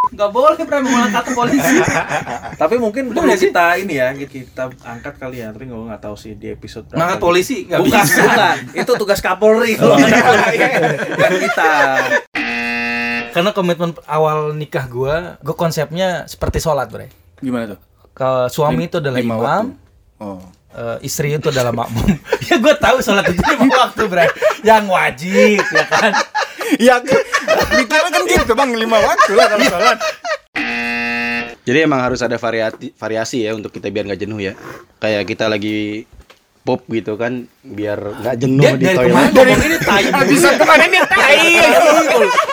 Nggak boleh Bray mengangkat ke polisi. Tapi mungkin perlu kita ini ya, kita angkat kali ya. Tapi gue nggak tahu sih di episode berapa. Mengangkat polisi nggak Bukan, bisa. bukan. Itu tugas Kapolri kalau ngangkat polisi. Bukan kita. Karena komitmen awal nikah gua, gua konsepnya seperti sholat, Bre. Gimana tuh? Ke suami itu adalah Lima imam. Oh. eh, istri itu adalah makmum. ya gua tahu sholat itu lima waktu, Bre. Yang wajib, ya kan? Ya mikirnya kan gitu bang lima waktu lah kalau sholat. Jadi emang harus ada variasi variasi ya untuk kita biar nggak jenuh ya. Kayak kita lagi pop gitu kan biar nggak jenuh Dia di dari toilet. kemarin ngomong ini tai. Bisa kemarin dia tai.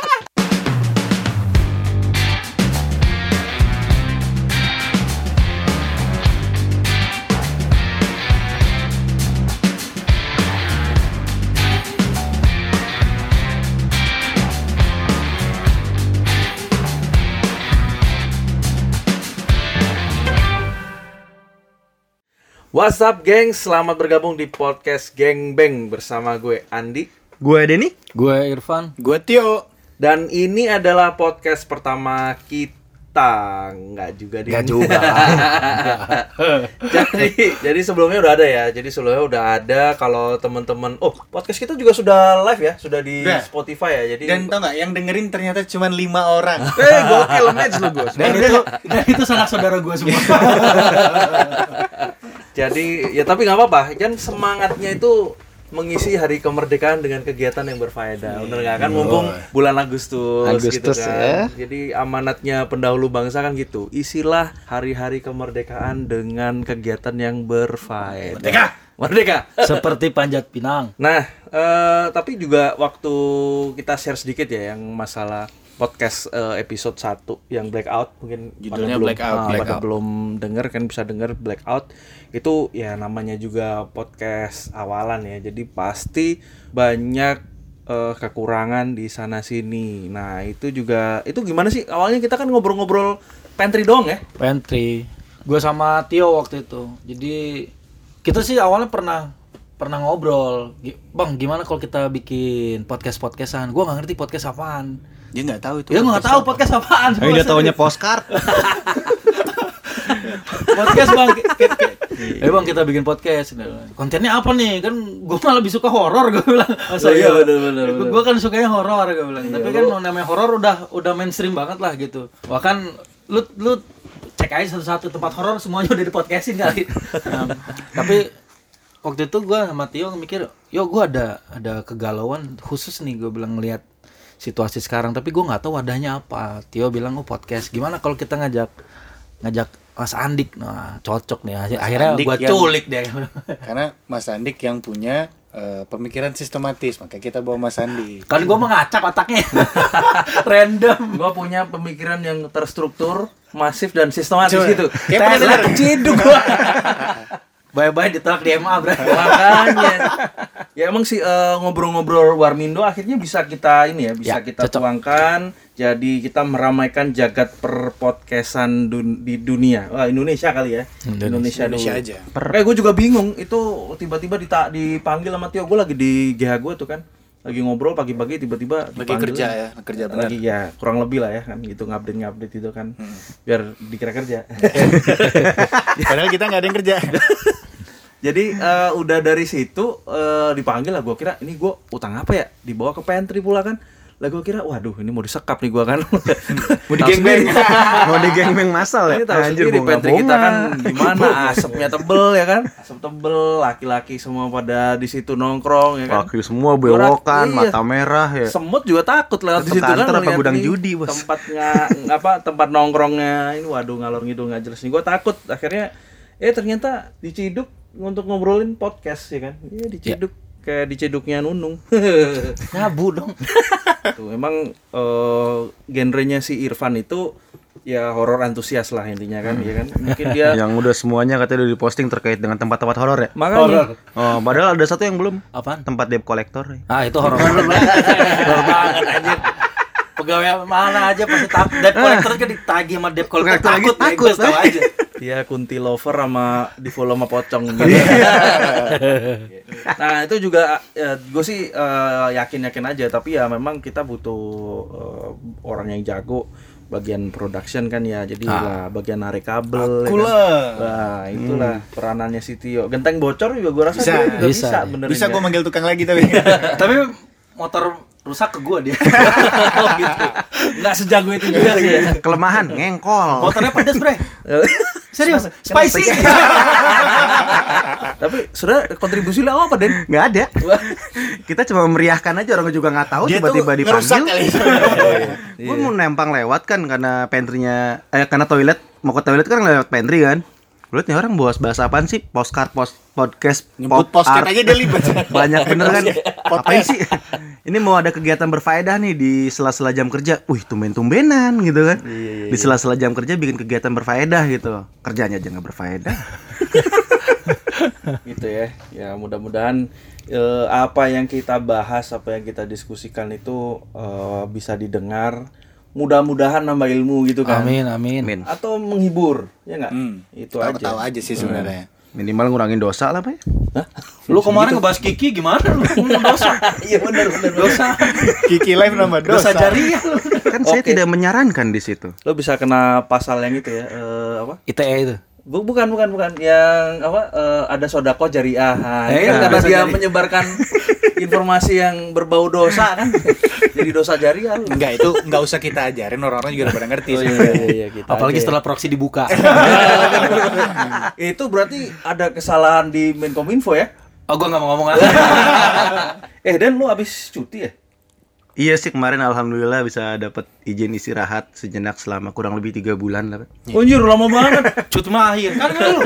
What's up, geng? Selamat bergabung di podcast Geng Beng bersama gue Andi. Gue Denny. Gue Irfan. Gue Tio. Dan ini adalah podcast pertama kita. Nggak juga deh. Nggak juga. jadi jadi sebelumnya udah ada ya. Jadi sebelumnya udah ada kalau teman-teman oh, podcast kita juga sudah live ya, sudah di Udah. Spotify ya. Jadi Dan tau nggak yang dengerin ternyata cuma lima orang. eh gokil match lu gue. Dan itu, dan itu sanak saudara gue semua. Jadi ya tapi nggak apa-apa, kan semangatnya itu mengisi hari kemerdekaan dengan kegiatan yang berfaedah. Bener nggak kan mumpung bulan Agustus, gitu Agustus, kan. Jadi amanatnya pendahulu bangsa kan gitu. Isilah hari-hari kemerdekaan dengan kegiatan yang berfaedah. Merdeka! Merdeka. Seperti panjat pinang. Nah, eh, tapi juga waktu kita share sedikit ya yang masalah podcast eh, episode 1 yang blackout mungkin Judulnya pada belum, Blackout, pada Blackout. belum denger kan bisa denger blackout itu ya namanya juga podcast awalan ya jadi pasti banyak eh, kekurangan di sana sini nah itu juga itu gimana sih awalnya kita kan ngobrol-ngobrol pantry dong ya Pantry. Gue sama Tio waktu itu. Jadi kita sih awalnya pernah pernah ngobrol, bang gimana kalau kita bikin podcast podcastan? Gue nggak ngerti podcast apaan. Dia nggak tahu itu. Ya gue nggak tahu podcast apaan. Tapi dia taunya postcard. podcast bang. Ki- Eh bang kita bikin podcast. Kontennya apa nih? Kan gue malah lebih suka horor gue bilang. Masa Oh, iya, bener, bener. Gue kan sukanya horor gue bilang. Tapi kan namanya horor udah udah mainstream banget lah gitu. Bahkan lu lu cek aja satu-satu tempat horor semuanya udah di podcastin kali. Nah, tapi waktu itu gue sama Tio mikir, yo gue ada ada kegalauan khusus nih gue bilang ngelihat situasi sekarang. Tapi gue nggak tahu wadahnya apa. Tio bilang oh podcast. Gimana kalau kita ngajak ngajak Mas Andik, nah cocok nih. Akhirnya Andik gue culik deh. Karena Mas Andik yang punya eh, pemikiran sistematis, makanya kita bawa Mas Andi. Kan gue mengacak otaknya. Random. gua punya pemikiran yang terstruktur masif dan sistematis Coba. gitu Kayak pernah keciduk gua Bye-bye ditolak di MA, bro. makanya ya emang sih eh, ngobrol-ngobrol Warmindo akhirnya bisa kita ini ya bisa Ya, kita cocok. tuangkan jadi kita meramaikan jagat perpodcastan dun- di dunia Wah, Indonesia kali ya Indonesia, Indonesia dulu. aja. eh gue juga bingung itu tiba-tiba dita- dipanggil sama Tio gue lagi di GH gue tuh kan lagi ngobrol pagi-pagi tiba-tiba Lagi dipanggil. kerja ya, kerja benar. lagi ya kurang lebih lah ya kan gitu ngupdate ngupdate itu kan biar dikira kerja Padahal kita nggak ada yang kerja. jadi eh, udah dari situ eh, dipanggil lah gue kira ini gue utang apa ya dibawa ke pantry pula kan lah gue kira waduh ini mau disekap nih gue kan. Mau digengbeng. mau digengbeng masal ya? Ini tahu anjir sendiri bunga pantry kita kan gimana asapnya tebel ya kan? Asap tebel laki-laki semua pada di situ nongkrong ya kan? Kaki semua bewokan, iya. mata merah ya. semut juga takut lewat di situ kan apa gudang judi, Bos? tempatnya apa tempat nongkrongnya. Ini waduh ngalor ngidul nggak jelas nih. Gue takut akhirnya eh ternyata diciduk untuk ngobrolin podcast ya kan? Iya diciduk kayak diciduknya Nunung Nyabu dong. tuh emang eh, genrenya si Irfan itu ya horor antusias lah intinya kan ya kan mungkin dia Yang udah semuanya katanya udah diposting terkait dengan tempat-tempat horor ya. makanya Oh, padahal ada satu yang belum. Apaan? Tempat debt collector. ya. Ah, itu horor banget. horor banget anjir. Pegawai mana aja pasti takut. Debt collector kan ditagih sama debt collector takut, takut, takut tahu aja. dia kunti lover sama di follow sama pocong gitu. nah itu juga gue sih yakin yakin aja tapi ya memang kita butuh eh, orang yang jago bagian production kan ya jadi lah bagian narik kabel ya kan. lah. Wah, itulah peranannya si Tio. Genteng bocor juga gua rasa Bisa, dia juga bisa, bisa. Bisa ya. gue manggil tukang lagi tapi. Tapi motor rusak ke gua dia. oh, gitu. Nggak sejago itu juga sih. ya. Kelemahan ngengkol. Motornya pedes, Bre. Serius, spicy. Tapi sudah kontribusi lo apa, Den? Nggak ada. Kita cuma meriahkan aja orang juga nggak tahu tiba-tiba dipanggil. Gue mau nempang lewat kan karena pantrynya eh karena toilet mau ke toilet kan lewat pantry kan. Gue liat nih orang bahas bahasa apaan sih? Postcard, post, podcast, Nyebut pop posket art. aja dia libet. Banyak bener kan? Apain sih? Ini mau ada kegiatan berfaedah nih di sela-sela jam kerja. Wih, tumben-tumbenan gitu kan. Di sela-sela jam kerja bikin kegiatan berfaedah gitu. Kerjanya aja nggak berfaedah. gitu ya. Ya mudah-mudahan eh, apa yang kita bahas, apa yang kita diskusikan itu eh, bisa didengar. Mudah-mudahan nambah ilmu gitu kan. Amin, amin. Amin. Atau menghibur, ya nggak? Hmm. Itu aja. Tahu aja sih sebenarnya. Minimal ngurangin dosa lah, Pak. ya. Hah? Lu kemarin ngebahas Kiki gimana lu? Ngomong dosa. Iya benar benar. Dosa. Kiki live nambah Dosa dosa. jariah lu. Kan saya tidak menyarankan di situ. Lo bisa kena pasal yang itu ya, eh, apa? ITE itu. Bu- bukan bukan bukan yang apa eh, ada sodako jariah nah, Eh, kan iya, karena dosa dia jariah. menyebarkan informasi yang berbau dosa kan jadi dosa jariah lu. Enggak itu enggak usah kita ajarin orang-orang juga udah pada ngerti Oh, sih. iya, iya, iya, kita Apalagi aja. setelah proxy dibuka. itu berarti ada kesalahan di Menkominfo ya Oh, gua nggak mau ngomong eh dan lu abis cuti ya Iya sih kemarin alhamdulillah bisa dapat izin istirahat sejenak selama kurang lebih tiga bulan lah. Pak. Anjir lama banget Cut mah akhir. Kan lu.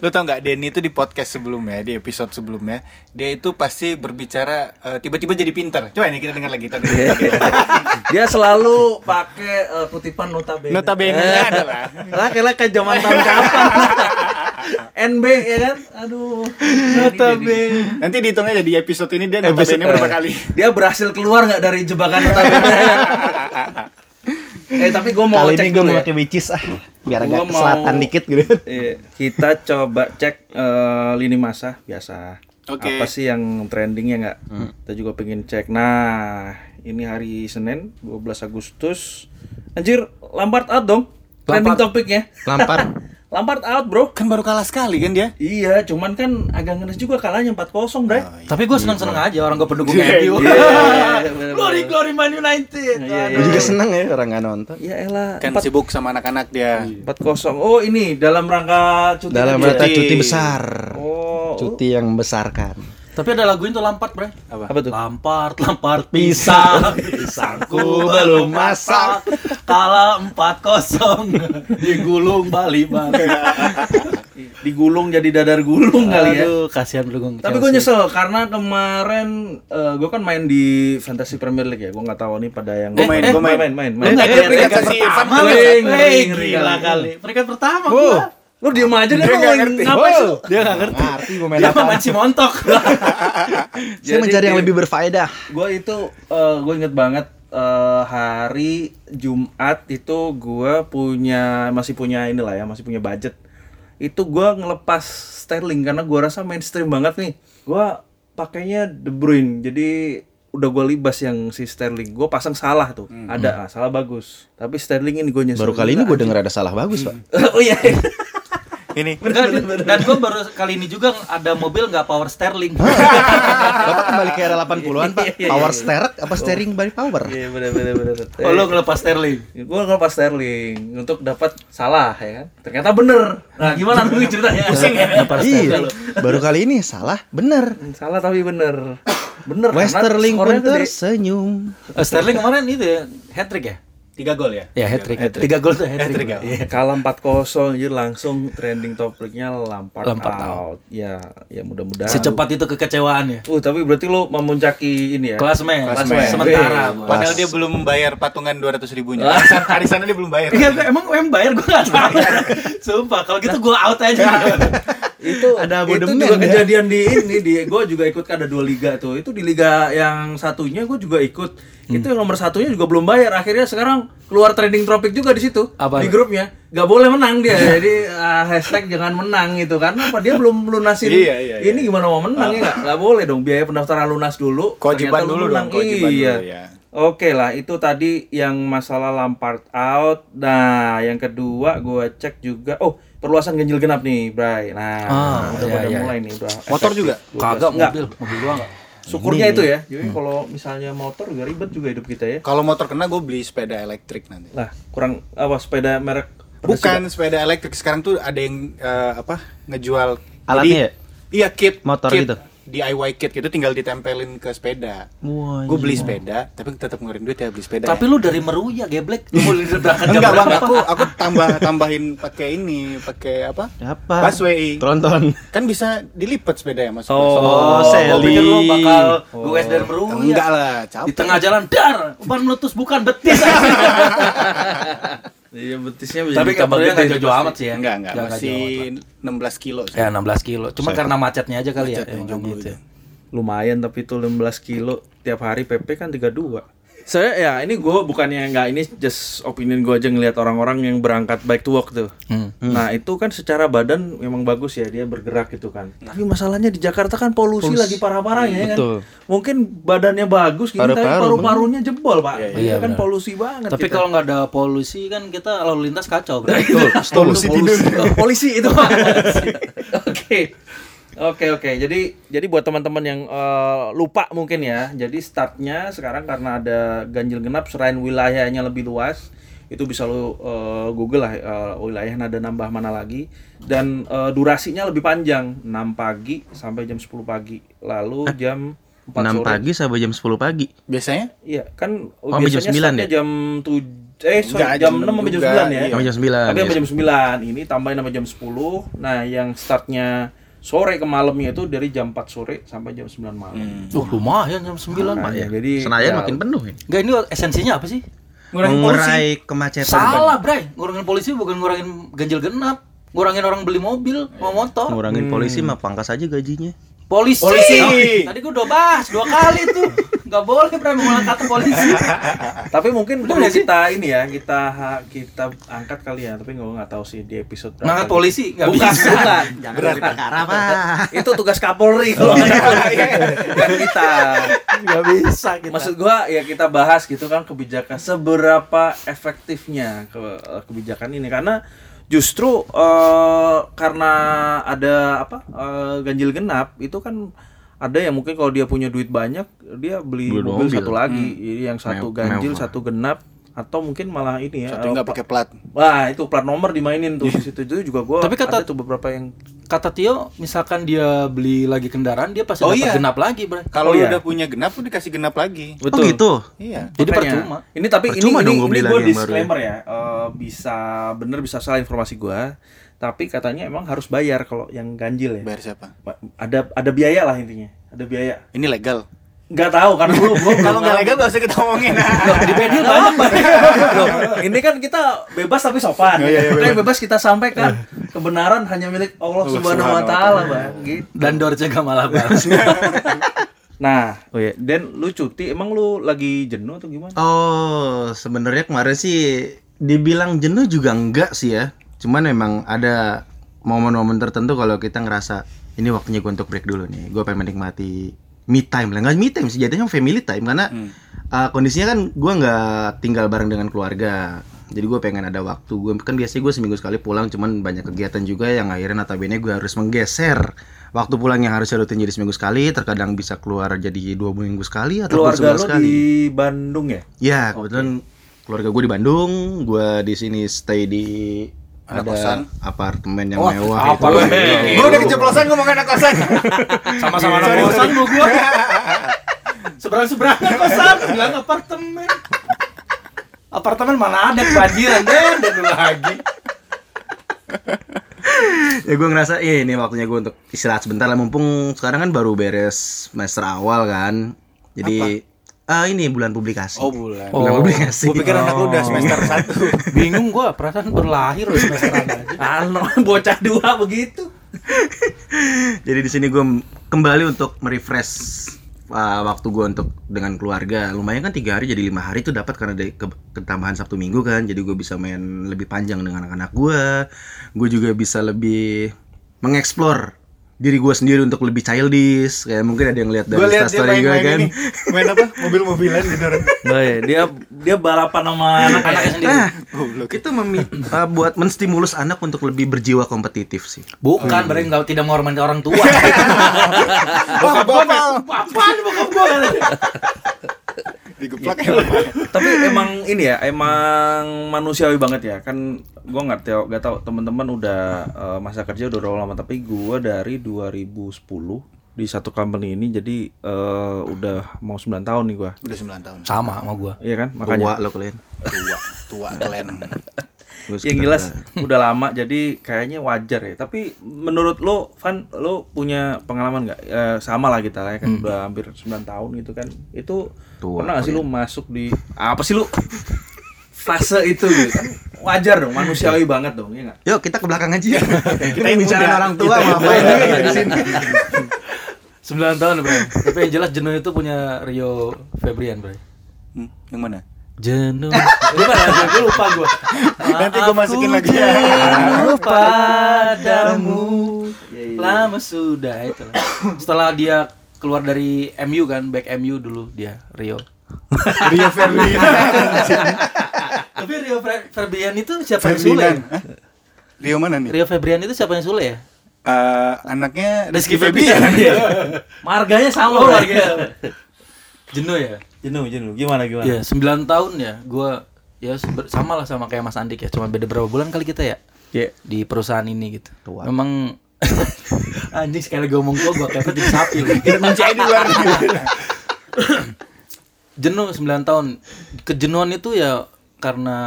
Lu tau nggak Denny itu di podcast sebelumnya, di episode sebelumnya, dia itu pasti berbicara eh, tiba-tiba jadi pinter. Coba ini kita dengar lagi. Kita dengar lagi. dia selalu pakai eh, kutipan notabene Notabene adalah lah kayak zaman tahun kapan NB ya kan? Aduh. Notabene. Nanti dihitung aja di episode ini dia notabene berapa kali. dia berhasil keluar nggak dari jebakan notabene? Eh tapi gue mau Kali cek ini gue mau ya. pakai witches ah, biar agak ke mau- selatan dikit gitu. Iya, kita coba cek eh, lini masa biasa. Oke. apa sih yang trending ya nggak kita juga pengen cek. Nah ini hari Senin 12 Agustus. Anjir Lampard out dong. Trending topiknya. Lampar. Lampard out bro Kan baru kalah sekali kan dia. Iya, cuman kan agak ngenes juga kalahnya 4-0, Bre. Tapi gua seneng-seneng aja orang gua pendukung Iya, MU. iya, bener-bener. Glory glory Man United. Iya, Gue juga seneng ya orang nggak nonton. Ya elah, Kan 4 sibuk sama anak-anak dia. 4-0. Oh, ini dalam rangka cuti. Dalam rangka cuti besar. Oh, Cuti yang membesarkan. Tapi ada laguin tuh Lampard, Bre. apa tuh? Lampard, Lampard pisang, pisangku belum masak, kalah 4-0, digulung Bali Bali. Digulung jadi dadar gulung kali ya. Aduh, kasihan pendukung. Tapi gue nyesel karena kemarin gue kan main di Fantasy Premier League ya. Gue nggak taw nih pada yang Gua main, Eh, gua main. main, main, Lu main. nggak Eh, lihat peringkat pertama. lu Eh, ngeri, ngeri gila kali. Peringkat pertama gua. Lu diem aja deh Dia ngerti. ngapain lu? Dia nggak ngerti. Ngerti gue main Dia apa. si montok. Saya mencari yang lebih berfaedah. gue itu gue inget banget eh, hari Jumat itu gue punya masih punya inilah ya masih punya budget itu gue ngelepas Sterling karena gue rasa mainstream banget nih gue pakainya De Bruyne jadi udah gue libas yang si Sterling gue pasang salah tuh ada ah, salah bagus tapi Sterling ini gue nyesel Baru kali ini gue denger ada salah bagus pak. oh iya Ini Dan, dan gue baru kali ini juga ada mobil nggak power sterling. Bapak kembali ke era 80-an pak. Power steering apa steering by power? iya bener bener bener Oh, lu ngelepas sterling. gue ngelepas Sterling untuk dapat salah ya kan ternyata bener nah gimana tuh ceritanya pusing ya Iya. Baru kali ini salah bener. salah tapi bener bener Westerling pun tersenyum. Eh, Sterling kemarin itu ya, hat trick ya? Tiga gol ya? Ya, hat trick. Tiga gol tuh hat trick. Hat-trick ya? Iya. kalah 4-0 jadi langsung trending topiknya Lampard, Lampard out. ya ya mudah-mudahan Secepat itu kekecewaannya. uh tapi berarti lo memuncaki ini ya Kelasmen, Kelasmen. sementara. Gua. Padahal dia belum bayar patungan 200 ribunya. Arisan, arisannya dia belum bayar. Iya, emang em bayar gue gak tahu. Sumpah, kalau gitu gue out aja. itu Ada itu abodemen juga ya? kejadian di ini di gue juga ikut kan ada dua liga tuh itu di liga yang satunya gue juga ikut Hmm. itu yang nomor satunya juga belum bayar akhirnya sekarang keluar trending tropik juga di situ Apa? di grupnya nggak boleh menang dia jadi ah, hashtag jangan menang gitu karena apa dia belum lunasin Iya, iya, ini gimana mau menang ya nggak nggak boleh dong biaya pendaftaran lunas dulu Kewajiban dulu menang. dong, kewajiban iya dulu ya. Oke lah, itu tadi yang masalah Lampard out. Nah, yang kedua gue cek juga. Oh, perluasan ganjil genap nih, Bray. Nah, Ah, udah iya, pada iya. mulai nih, udah. Motor juga? 12. Kagak Enggak. mobil, mobil enggak. Syukurnya itu ya. Jadi kalau misalnya motor juga ribet juga hidup kita ya. Kalau motor kena gue beli sepeda elektrik nanti. Lah, kurang apa sepeda merek Bukan sepeda elektrik sekarang tuh ada yang eh, apa ngejual Alatnya ya? Iya kit Motor kit, gitu? DIY kit gitu tinggal ditempelin ke sepeda. Wah, Gue beli sepeda, tapi tetap ngeluarin duit ya beli sepeda. Tapi ya. lu dari Meruya geblek. Lu mau berangkat jam enggak bang, aku aku tambah tambahin pakai ini, pakai apa? Apa? Busway. Tronton. Kan bisa dilipat sepeda ya mas. Oh, Oh, gua Sally. pikir lu bakal gue dari Meruya. Enggak lah, capek. Di tengah jalan dar, ban meletus bukan betis. Iya, betisnya Tapi ditambah kabarnya nggak sih jauh pasti. amat sih ya. Enggak, enggak, Nggak masih jauh amat. 16 kilo. Ya 16 kilo. Cuma karena macetnya aja kali ya. Macetnya emang jomblo gitu. itu. Lumayan tapi itu 16 kilo tiap hari PP kan 32. Saya ya ini gue bukannya nggak ini just opinion gue aja ngelihat orang-orang yang berangkat bike to work tuh. Hmm. Nah itu kan secara badan memang bagus ya dia bergerak gitu kan. Tapi masalahnya di Jakarta kan polusi, lagi parah-parahnya ya kan. Betul. Mungkin badannya bagus gitu tapi Paru-paru, paru-parunya jebol pak. Iya, Iya kan benar. polusi banget. Tapi kalau nggak ada polusi kan kita lalu lintas kacau. bro. polusi tidur. polisi itu. Oke. Oke oke. Jadi jadi buat teman-teman yang eh, lupa mungkin ya. Jadi startnya sekarang karena ada ganjil genap selain wilayahnya lebih luas itu bisa lo eh, Google lah eh, wilayahnya ada nambah mana lagi dan eh, durasinya lebih panjang 6 pagi sampai jam 10 pagi lalu jam 4 6 sore pagi sampai jam 10 pagi. Biasanya? Iya, kan Oh, sampai jam biasanya 9 startnya ya? jam 7 eh sorry, Enggak, jam jam 6 sampai jam juga, 9 ya. iya. Sampai jam 9. Tapi sampai jam 9. Ini tambahin sampai jam 10. Nah, yang startnya sore ke malamnya itu dari jam 4 sore sampai jam 9 malam. Uh, lumayan jam 9 Pak. Makanya, jadi Senayan ya, makin penuh ya. Enggak ini esensinya apa sih? Mengurai kemacetan. Salah, Bray. Ngurangin polisi bukan ngurangin ganjil genap. Ngurangin orang beli mobil, mau motor. Ngurangin polisi mah pangkas aja gajinya. Polisi. Polisi. Oh, tadi gua udah bahas dua kali tuh. Enggak boleh Bray mengulang kata polisi. Tapi mungkin perlu nggak kita ini ya, kita kita angkat kali ya, tapi gue nggak tahu sih di episode berapa Ngangkat gitu. polisi nggak bukan, bisa. bukan. Jangan perkara Pak. itu tugas Kapolri kalau Bukan kita. Enggak bisa kita. Maksud gua ya kita bahas gitu kan kebijakan seberapa efektifnya ke kebijakan ini karena justru eh, karena ada apa eh, ganjil genap itu kan ada yang mungkin kalau dia punya duit banyak dia beli Beli mobil, mobil. satu lagi Jadi yang satu Mew- ganjil mewah. satu genap atau mungkin malah ini ya Satu enggak pakai plat. wah itu plat nomor dimainin tuh di situ itu juga gua Tapi kata- ada tuh beberapa yang Kata Tio, misalkan dia beli lagi kendaraan, dia pasti Oh, dapat iya. genap lagi. Kalau Oh, iya. udah punya genap, lu dikasih genap lagi. Oh gitu. Iya. Jadi Makanya, percuma. Ini tapi Percuma ini dong ini, ini gue baru disclaimer ya. Eh, bisa bener bisa salah informasi gua. Tapi katanya emang harus bayar kalau yang ganjil ya. Bayar siapa? Ada ada biaya lah intinya. Ada biaya. Ini legal. Nggak tahu karena gua, gua Kalau nggak legal gak usah kita omongin. Loh, di media banyak. Loh, ini kan kita bebas tapi sopan. Iya, iya, Makanya bebas kita sampaikan kebenaran hanya milik Allah Subhanahu wa taala, Bang. Gitu. Dan Dorce malah balas. Nah, oh ya, Dan lu cuti emang lu lagi jenuh atau gimana? Oh, sebenarnya kemarin sih dibilang jenuh juga enggak sih ya. Cuman memang ada momen-momen tertentu kalau kita ngerasa ini waktunya gue untuk break dulu nih. Gue pengen menikmati me time lah. Nggak me time sih, jadinya family time karena uh, kondisinya kan gue nggak tinggal bareng dengan keluarga. Jadi gue pengen ada waktu. Gue kan biasanya gue seminggu sekali pulang, cuman banyak kegiatan juga yang akhirnya notabene gue harus menggeser waktu pulang yang harusnya rutin jadi seminggu sekali, terkadang bisa keluar jadi dua minggu sekali atau Keluarga lu sekali. di Bandung ya? Ya, kebetulan keluarga gue di Bandung, gue di sini stay di Anak ada kosan. apartemen yang Wah, mewah itu. apartemen. Gue udah keceplosan ngomong anak kosan. Sama-sama anak kosan lu gua. Seberang-seberangan kosan, bilang apartemen. Apartemen mana ada kebanjiran deh, dan dulu lagi. ya gue ngerasa eh, ini waktunya gue untuk istirahat sebentar lah mumpung sekarang kan baru beres semester awal kan. Jadi ah ini bulan publikasi. Oh bulan. Bulan publikasi. Gue pikir anak lu udah semester satu. Bingung gua, perasaan berlahir udah semesteran aja. Ano, bocah dua begitu. Jadi di sini gue kembali untuk merefresh uh, waktu gue untuk dengan keluarga. Lumayan kan tiga hari jadi lima hari itu dapat karena ada ke- ketambahan Sabtu Minggu kan. Jadi gue bisa main lebih panjang dengan anak-anak gue. Gue juga bisa lebih mengeksplor diri gue sendiri untuk lebih childish kayak mungkin ada yang lihat dari Gue lihat dia story gue kan ini. Main apa? Mobil-mobilan gitu. Oh, iya. dia dia balapan sama anak-anaknya sendiri. nah itu memi- uh, buat menstimulus anak untuk lebih berjiwa kompetitif sih Bukan, berarti nggak tidak menghormati orang tua. Bapak. Apaan bokap gua? Digeplak ya. Tapi emang ini ya, emang manusiawi banget ya. Kan gua nggak tahu, nggak tahu teman-teman udah eh, masa kerja udah berapa lama. Tapi gua dari 2010 di satu company ini, jadi eh, udah mau 9 tahun nih gua. Udah 9 tahun. Sama sama gua. Iya kan, tua makanya. lo kalian Tua, tua kalian. Gua Yang jelas udah lama, jadi kayaknya wajar ya. Tapi menurut lo, Van, lo punya pengalaman nggak? Eh, sama lah kita lah ya kan, udah hampir 9 tahun gitu kan. Itu Tua pernah nggak sih lo masuk di apa sih lo? Fase itu gitu kan wajar dong manusiawi banget dong ya nggak Yuk kita ke belakang aja. kita yang bicara orang tua mau ngapain kita di sini. 9 tahun, Bro. Tapi yang jelas jenuh itu punya Rio Febrian, Bro. Hmm, yang mana? Jenuh. Gimana? Gue lupa gue. Nanti gua masukin lagi. Jenuh padamu. Lama sudah itu. Setelah dia keluar dari MU kan, back MU dulu dia Rio. Rio Ferdinand. Tapi Rio Fe- Febrian itu siapa yang Sule? Ya? Hah? Rio mana nih? Rio Febrian itu siapa yang Sule ya? Eh, anaknya Rizky Febian. Marganya sama, marganya. Jenuh ya? Jenuh jenuh gimana gimana Iya, 9 tahun ya. Gua ya sama lah sama kayak Mas Andik ya, cuma beda berapa bulan kali kita ya Iya. di perusahaan ini gitu. Memang anjing sekali gue ngomong tua gua kayak jadi sapi. Kita kunci aja di luar. Jenuh 9 tahun. Kejenuhan itu ya karena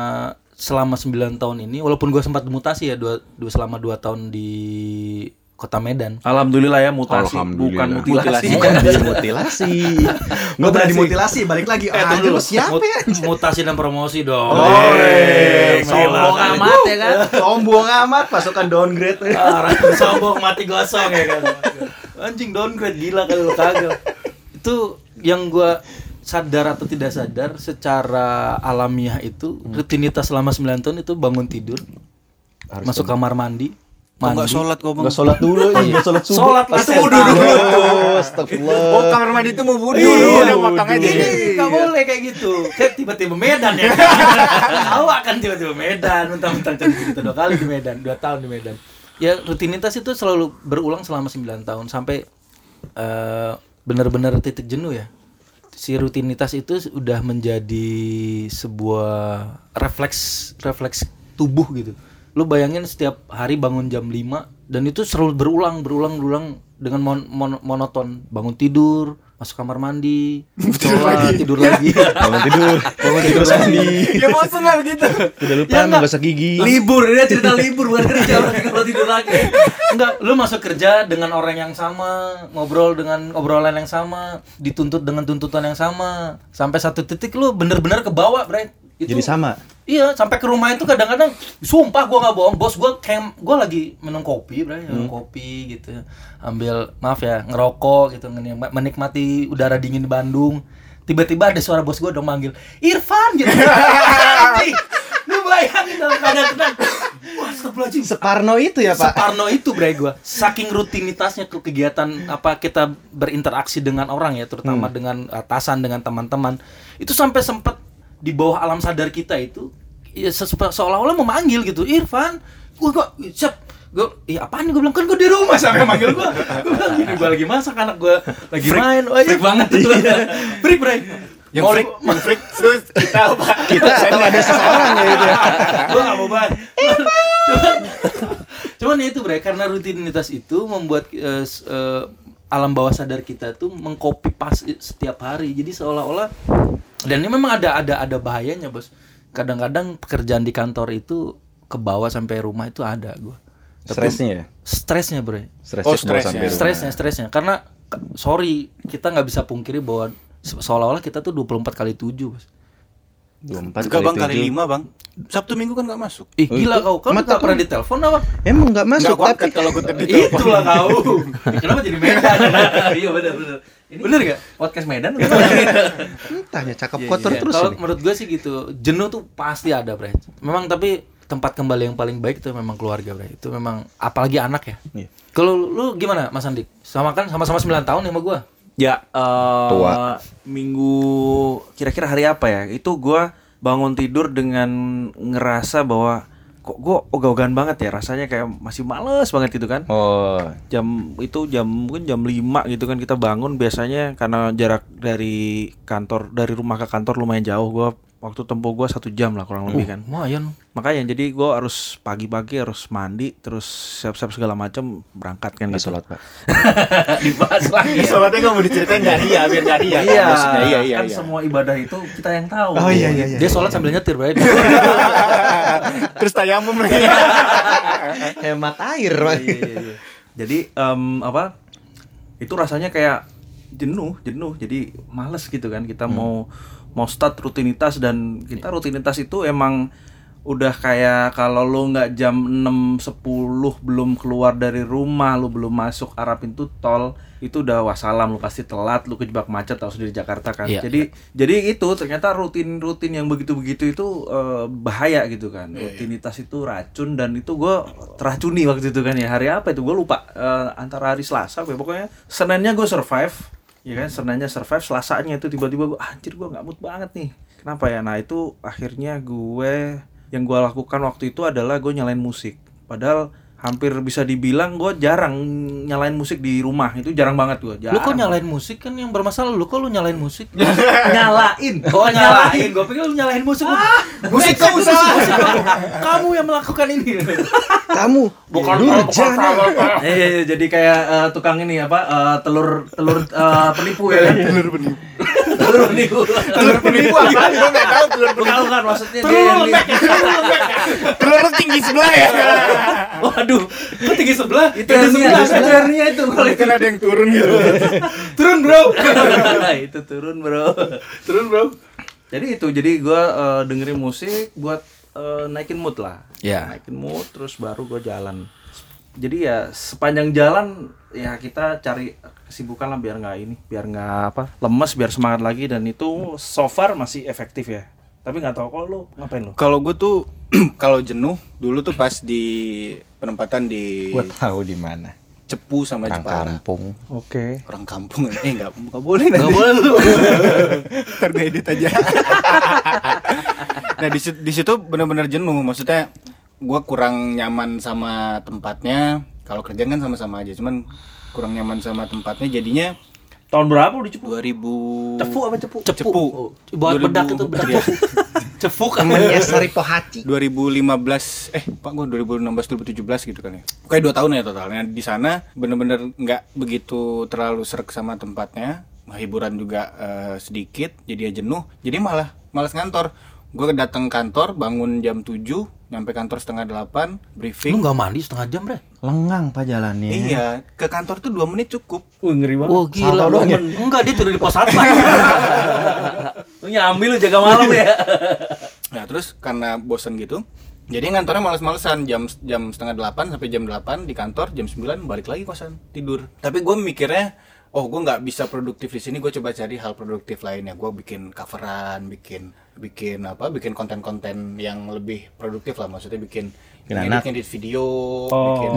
selama 9 tahun ini walaupun gua sempat mutasi ya dua, dua selama 2 tahun di Kota Medan. alhamdulillah ya mutasi bukan mutilasi mutilasi. Gue pernah dimutilasi balik lagi. Ah, tunggu lu siapa Mut- ya? Mutasi dan promosi dong. iya. sombong amat ya kan. Sombong amat pasukan downgrade. Orang sombong mati gosong ya kan. Anjing downgrade gila kali lu kagak. Itu yang gua sadar atau tidak sadar secara alamiah itu rutinitas selama 9 tahun itu bangun tidur masuk kamar mandi mandi Enggak sholat kok, Bang. Enggak sholat dulu, enggak sholat subuh. sholat lah Itu wudhu dulu. Astagfirullah. Oh, kamar mandi itu mau wudhu. Iya, Udah makan aja. Ini nggak boleh kayak gitu. Kayak tiba-tiba Medan ya. Awak kan tiba-tiba Medan, mentang-mentang jadi cerita dua kali di Medan, dua tahun di Medan. Ya rutinitas itu selalu berulang selama 9 tahun sampai eh, benar-benar titik jenuh ya. Si rutinitas itu udah menjadi sebuah refleks refleks tubuh gitu. Lu bayangin setiap hari bangun jam 5 dan itu selalu berulang berulang berulang dengan mon- mon- monoton bangun tidur masuk kamar mandi sholat tidur lagi Bangun tidur, bangun tidur mandi. Ya bosan lah gitu. Udah lupa Ya, enggak. menggosok gigi. libur dia cerita libur bukan kerja kalau tidur lagi enggak lu masuk kerja dengan orang yang sama ngobrol dengan obrolan yang sama dituntut dengan tuntutan yang sama sampai satu titik lu bener-bener kebawa bre itu Jadi sama. Iya, sampai ke rumah itu kadang-kadang sumpah gua nggak bohong, bos gua kayak gua lagi minum kopi, bro, minum kopi gitu. Ambil maaf ya, ngerokok gitu, menik- menikmati udara dingin di Bandung. Tiba-tiba ada suara bos gua dong manggil, "Irfan!" gitu. Lu bayangin dalam keadaan tenang. Wah, astagfirullahaladzim. Separno itu ya, Pak. Separno itu bre gua. Saking rutinitasnya ke kegiatan apa kita berinteraksi dengan orang ya, terutama dengan atasan dengan teman-teman. Itu sampai sempat di bawah alam sadar kita itu ya seolah-olah memanggil gitu. Irfan, gua gua siap. Gue iya apaan nih? Gue bilang kan gue di rumah. Sampai manggil gue gue bilang gini gue lagi masak anak gue lagi main. Oh iya. Banget tuh freak bre Yang freak, yang freak terus kita apa? Kita atau ada seseorang ya itu. ya. gue gak mau banget. Cuman cuman ya itu bre karena rutinitas itu membuat eh, s- eh, alam bawah sadar kita tuh mengcopy pas setiap hari. Jadi seolah-olah dan ini memang ada ada ada bahayanya bos kadang-kadang pekerjaan di kantor itu ke bawah sampai rumah itu ada gue Stresnya ya? stresnya bre Stresnya Oh, stresnya. sampai rumah. stresnya stresnya karena sorry kita nggak bisa pungkiri bahwa se- seolah-olah kita tuh 24 kali 7 bos 24 Enggak bang, kali kali 7. lima bang. Sabtu minggu kan nggak masuk. Ih gila kau, nggak tak- pernah ditelepon apa? Emang enggak masuk Nggak tapi tapi kalau gue tadi Itulah kau. Kenapa jadi Medan? iya benar benar. Bener gak? Podcast Medan. entahnya cakep kotor Iya, terus Kalau ini. menurut gue sih gitu, jenuh tuh pasti ada, Bre. Memang tapi tempat kembali yang paling baik itu memang keluarga, Bre. Itu memang apalagi anak ya. Iya. Kalau lu gimana Mas Andik? Sama kan sama-sama 9 tahun ya sama gua. Ya, eh Tua. minggu kira-kira hari apa ya? Itu gua bangun tidur dengan ngerasa bahwa kok gua ogah-ogahan banget ya rasanya kayak masih males banget gitu kan. Oh, Jam itu jam mungkin jam 5 gitu kan kita bangun biasanya karena jarak dari kantor dari rumah ke kantor lumayan jauh gua waktu tempuh gua satu jam lah kurang lebih kan. Lumayan. Makanya jadi gua harus pagi-pagi harus mandi terus siap-siap segala macam berangkat kan gitu. sholat pak. Dibahas lagi. Soalnya nggak mau diceritain nyari ya, biar nyari ya. Iya, Maksudnya, iya, iya, kan iya. semua ibadah itu kita yang tahu. Oh, iya, iya, iya. Dia sholat sambil nyetir, Bray. Terus tayamum lagi. Hemat air. Iya, iya, iya. Jadi em, apa? Itu rasanya kayak jenuh, jenuh. Jadi males gitu kan. Kita mau mau start rutinitas dan kita rutinitas itu emang udah kayak kalau lu nggak jam 6 10 belum keluar dari rumah, lu belum masuk arah pintu tol, itu udah wassalam lu pasti telat, lu kejebak macet harus di Jakarta kan. Iya. Jadi jadi itu ternyata rutin-rutin yang begitu-begitu itu eh, bahaya gitu kan. Rutinitas itu racun dan itu gua teracuni waktu itu kan ya. Hari apa itu gue lupa Eh, antara hari Selasa apa ya. pokoknya Seninnya gue survive ya kan Seninnya survive Selasanya itu tiba-tiba gue anjir gue nggak mood banget nih. Kenapa ya? Nah itu akhirnya gue yang gue lakukan waktu itu adalah gue nyalain musik. Padahal hampir bisa dibilang gue jarang nyalain musik di rumah itu jarang banget gue Lu kok nyalain musik kan yang bermasalah lu kok lu nyalain musik? nyalain Oh nyalain, gue pikir lu nyalain musik lu. Musik kamu salah. Kamu yang melakukan ini. Kamu Bukan durjana. Eh, iya, iya, jadi kayak eh, tukang ini apa eh, telur telur eh, penipu ya kan? telur penipu telur penipu Telur penipu apa? Gue nggak tahu telur penipu. bukan bukan maksudnya Telur lembek telur ya. Tinggi sebelah ya. Waduh, kok tinggi sebelah? itu hernia itu hernia itu kalau itu Kan ada yang turun gitu. Turun bro. itu turun bro Turun bro. jadi itu jadi gua eh, dengerin musik buat eh, naikin mood lah Ya. naikin mood terus baru gua jalan jadi ya sepanjang jalan ya kita cari kesibukan lah biar nggak ini biar nggak apa lemes biar semangat lagi dan itu so far masih efektif ya tapi nggak tahu kok lu ngapain lu Kalau gue tuh kalau jenuh dulu tuh pas di penempatan di Gua tahu di mana. Cepu sama Orang Jepara. kampung. oke Orang kampung eh nggak nggak boleh Gak boleh lu. gue edit aja nah di situ, di situ bener-bener jenuh maksudnya gue kurang nyaman sama tempatnya kalau kerjaan kan sama-sama aja cuman kurang nyaman sama tempatnya jadinya tahun berapa lu di Cepu 2000 cepu apa cepu? Cepu. Oh, buat 2000 bedak itu bedak. Cefuk Temennya Saripo Haji. 2015 eh pak gue 2016 2017 gitu kan ya. Kayak dua tahun ya totalnya. Di sana bener-bener nggak begitu terlalu serak sama tempatnya. Hiburan juga eh, sedikit jadi ya jenuh. Jadi malah malas ngantor gue datang kantor bangun jam 7 nyampe kantor setengah 8 briefing. Lu gak mandi setengah jam, Bre? Lengang pak jalannya. iya ke kantor tuh dua menit cukup. Wih, ngeri banget. Oh gila doang ya? Enggak dia tidur di pos satpam lu nyambil lu jaga malam ya? Nah terus karena bosen gitu jadi ngantornya males-malesan. Jam jam setengah delapan sampai jam 8 di kantor jam 9 balik lagi kosan tidur. Tapi gue mikirnya oh gue nggak bisa produktif di sini gue coba cari hal produktif lainnya. Gue bikin coveran bikin bikin apa bikin konten-konten yang lebih produktif lah. Maksudnya bikin ngedit video Oh. bikin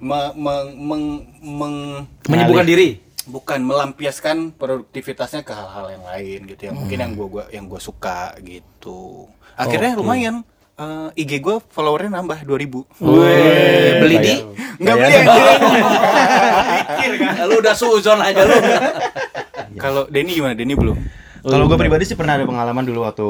me- me- meng- meng- Menyibukkan diri? Bukan melampiaskan produktivitasnya ke hal-hal yang lain gitu yang mungkin yang gua, gua yang gua suka gitu. Akhirnya lumayan. Eh, IG gua followernya nambah 2000 Weh, beli di nggak beli anjir lu udah suzon aja lu. Kalau Denny gimana? Denny belum Kalau gue pribadi sih pernah ada pengalaman dulu waktu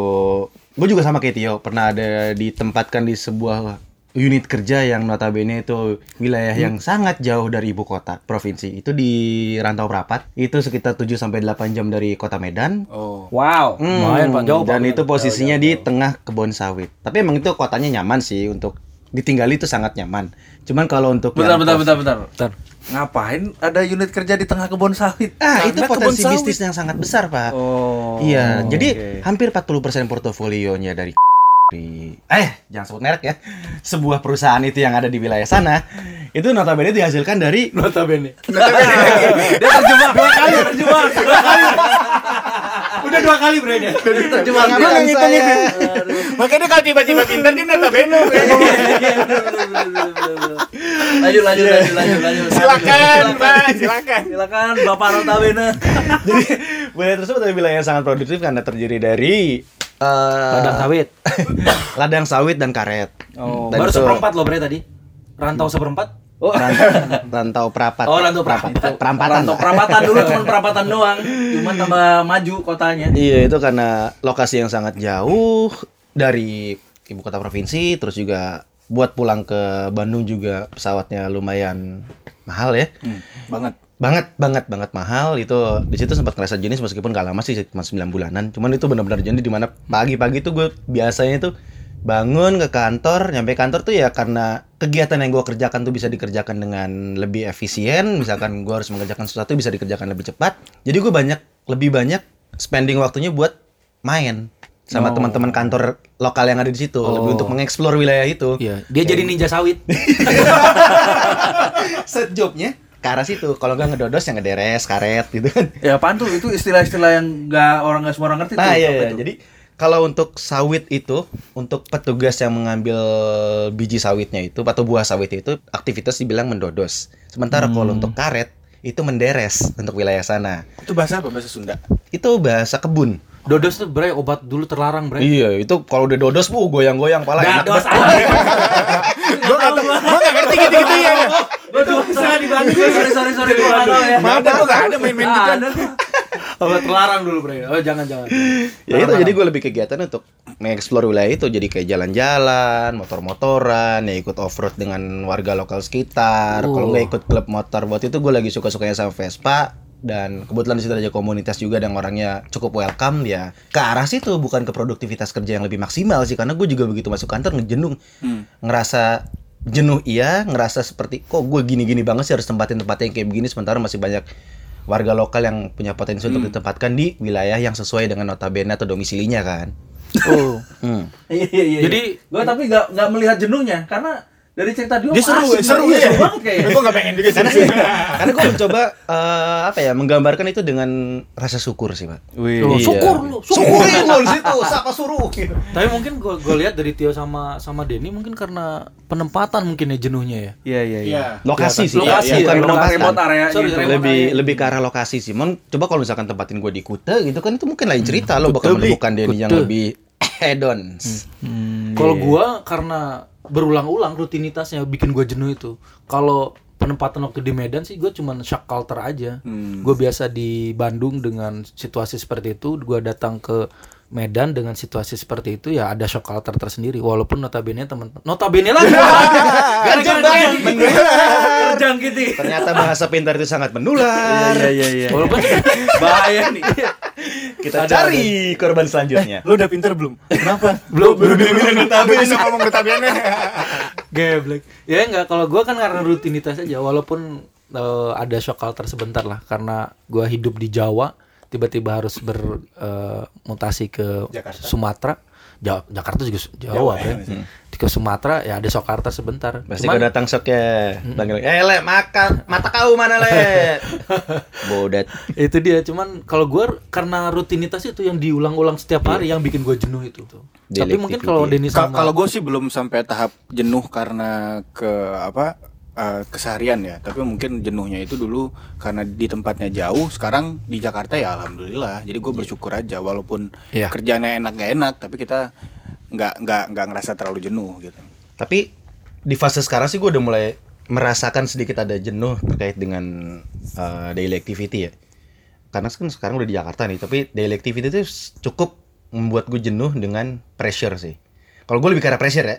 gue juga sama kayak Tio pernah ada ditempatkan di sebuah unit kerja yang notabene itu wilayah yang sangat jauh dari ibu kota provinsi. Itu di Rantau Prapat. Itu sekitar 7 sampai 8 jam dari kota Medan. oh wow Hmm, Lumayan, Pak. Jauh, Pak. Dan itu posisinya di tengah kebun sawit. Tapi emang itu kotanya nyaman sih untuk ditinggali itu sangat nyaman. Cuman kalau untuk bentar bentar pos- bentar bentar ngapain ada unit kerja di tengah kebun sawit Ah, Karena itu kebun potensi sawit. bisnis yang sangat besar, Pak. oh Iya, jadi oke. hampir 40% portofolionya dari di eh jangan sebut merek ya. Sebuah perusahaan itu yang ada di wilayah sana itu notabene dihasilkan dari Notabene dia terjebak dua kali terjebak dua kali bre dia. Cuma Abang bilang yang ngitung saya. itu. Makanya kalau tiba-tiba pintar dia notabene. Lanjut lanjut lanjut lanjut lanjut. Silakan, Pak, silakan. Silakan Bapak Notabene. Jadi wilayah tersebut adalah wilayah yang sangat produktif karena terdiri dari eh, Ladang sawit. ladang sawit dan karet. Oh, baru seperempat loh bre tadi. Rantau seperempat. Oh, Ran- rantau perapat. oh rantau perapat. perampatan. Perampatan. Rantau perampatan dulu cuma perampatan doang. Cuma tambah maju kotanya. Iya, itu karena lokasi yang sangat jauh dari ibu kota provinsi, terus juga buat pulang ke Bandung juga pesawatnya lumayan mahal ya. Hmm, banget. Banget, banget, banget mahal. Itu di situ sempat ngerasa jenis meskipun gak lama sih, cuma 9 bulanan. Cuman itu benar-benar jenis di mana pagi-pagi tuh gue biasanya tuh bangun ke kantor, nyampe kantor tuh ya karena kegiatan yang gue kerjakan tuh bisa dikerjakan dengan lebih efisien. Misalkan gue harus mengerjakan sesuatu bisa dikerjakan lebih cepat. Jadi gue banyak, lebih banyak spending waktunya buat main sama teman-teman kantor lokal yang ada di situ, lebih untuk mengeksplor wilayah itu. Iya, dia jadi ninja sawit. Set jobnya ke arah situ. Kalau nggak ngedodos yang ngederes, karet gitu kan. Ya apaan tuh? Itu istilah-istilah yang nggak orang nggak semua orang ngerti Nah, tuh. iya, iya. itu? Jadi kalau untuk sawit itu, untuk petugas yang mengambil biji sawitnya itu atau buah sawit itu, aktivitas dibilang mendodos. Sementara kalau untuk karet itu menderes untuk wilayah sana. Itu bahasa apa? Bahasa Sunda. Itu bahasa kebun. Dodos tuh bre obat dulu terlarang bre. Iya, itu kalau udah dodos, bu goyang-goyang pala banget. Gue nggak nggak ngerti gitu-gitu ya. Gue tuh salah di Bandung. Sorry sorry sorry ada, gue nggak ada main-main gitu. Obat terlarang dulu bre. Oh jangan jangan. ya itu jadi gue lebih kegiatan untuk mengeksplor wilayah itu. Jadi kayak jalan-jalan motor-motoran ya ikut off-road dengan warga lokal sekitar. Kalau nggak ikut klub motor buat itu gue lagi suka-sukanya sama Vespa. Dan kebetulan di situ ada komunitas juga dan orangnya cukup welcome. Ya ke arah situ bukan ke produktivitas kerja yang lebih maksimal sih. Karena gue juga begitu masuk kantor ngejenung. Ngerasa jenuh iya. Ngerasa seperti kok gue gini-gini banget sih harus tempatin tempatnya yang kayak begini. Sementara masih banyak warga lokal yang punya potensi untuk ditempatkan di wilayah yang sesuai dengan notabene atau domisilinya kan. Oh. Hmm. Iya iya iya. Jadi- gue tapi nggak nggak melihat jenuhnya karena dari cerita dia Dia seru, asik, seru iya, ya. seru banget kayaknya. Gue nggak pengen juga Karena sih. karena gue mencoba eh, apa ya menggambarkan itu dengan rasa syukur sih pak. Wih. Iya. syukur lu, Syukur lu di situ, siapa suruh gitu. Tapi mungkin gue gue lihat dari Tio sama sama Denny mungkin karena penempatan mungkin ya jenuhnya ya. Iya iya iya. Iya. Lokasi sih, Lokasi, bukan ya, penempatan. remote area Sorry, gitu. remote lebih area. lebih ke arah lokasi sih. Mon, coba kalau misalkan tempatin gue di Kute gitu kan itu mungkin lain cerita lo bakal menemukan Denny yang lebih hedons. Kalau gua karena berulang-ulang rutinitasnya bikin gua jenuh itu. Kalau penempatan waktu di Medan sih gue cuman shock culture aja. Gue biasa di Bandung dengan situasi seperti itu, gua datang ke Medan dengan situasi seperti itu ya ada shock culture tersendiri. Walaupun notabene teman notabene lah. Gara-gara. Ternyata bahasa pintar itu sangat menular. Iya iya iya. Walaupun bahaya nih. Kita cari korban selanjutnya. Lu udah pinter belum? Kenapa? Belum Baru bilang notabene. Bisa ngomong notabene. Geblek. Ya enggak kalau gua kan karena rutinitas aja walaupun eh, ada shock culture sebentar lah karena gua hidup di Jawa tiba-tiba harus bermutasi ke Jakarta. Sumatera. Ja- Jakarta juga su- Jawa, kan. Ke Sumatera ya ada culture sebentar. Pasti Cuman- kau datang sok ya. Panggil, eh le makan mata kau mana le? Bodat. itu dia cuman kalau gua karena rutinitas itu yang diulang-ulang setiap hari yang bikin gua jenuh itu tuh. Tapi mungkin kalau Ka- sama Kalau gue sih belum sampai tahap jenuh karena ke apa eh, keseharian ya. Tapi mungkin jenuhnya itu dulu karena di tempatnya jauh. Sekarang di Jakarta ya alhamdulillah. Jadi gue bersyukur aja walaupun Iya. kerjanya enak gak enak, tapi kita nggak nggak nggak ngerasa terlalu jenuh gitu. Tapi di fase sekarang sih gue udah mulai merasakan sedikit ada jenuh terkait dengan uh, daily activity ya. Karena kan sekarang udah di Jakarta nih, tapi daily activity itu cukup membuat gue jenuh dengan pressure sih. Kalau gue lebih karena pressure ya,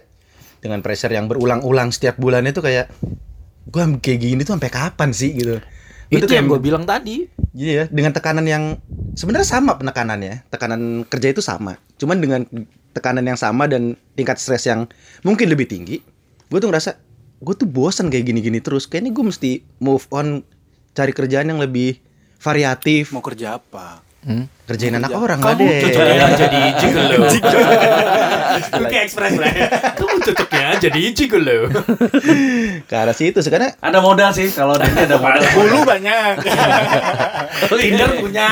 dengan pressure yang berulang-ulang setiap bulan itu kayak gue kayak gini tuh sampai kapan sih gitu. Itu yang gue bilang tadi. Jadi ya dengan tekanan yang sebenarnya sama penekanannya, tekanan kerja itu sama. Cuman dengan tekanan yang sama dan tingkat stres yang mungkin lebih tinggi, gue tuh ngerasa gue tuh bosan kayak gini-gini terus. Kayaknya gue mesti move on, cari kerjaan yang lebih variatif. Mau kerja apa? Kerjain anak orang Kamu nggak deh. cocoknya jadi gigolo. Itu kayak ekspres lah ya. Kamu cocoknya jadi gigolo. Ke arah situ sih karena Ada modal sih kalau Denny ada modal. Hulu banyak. Tinder punya.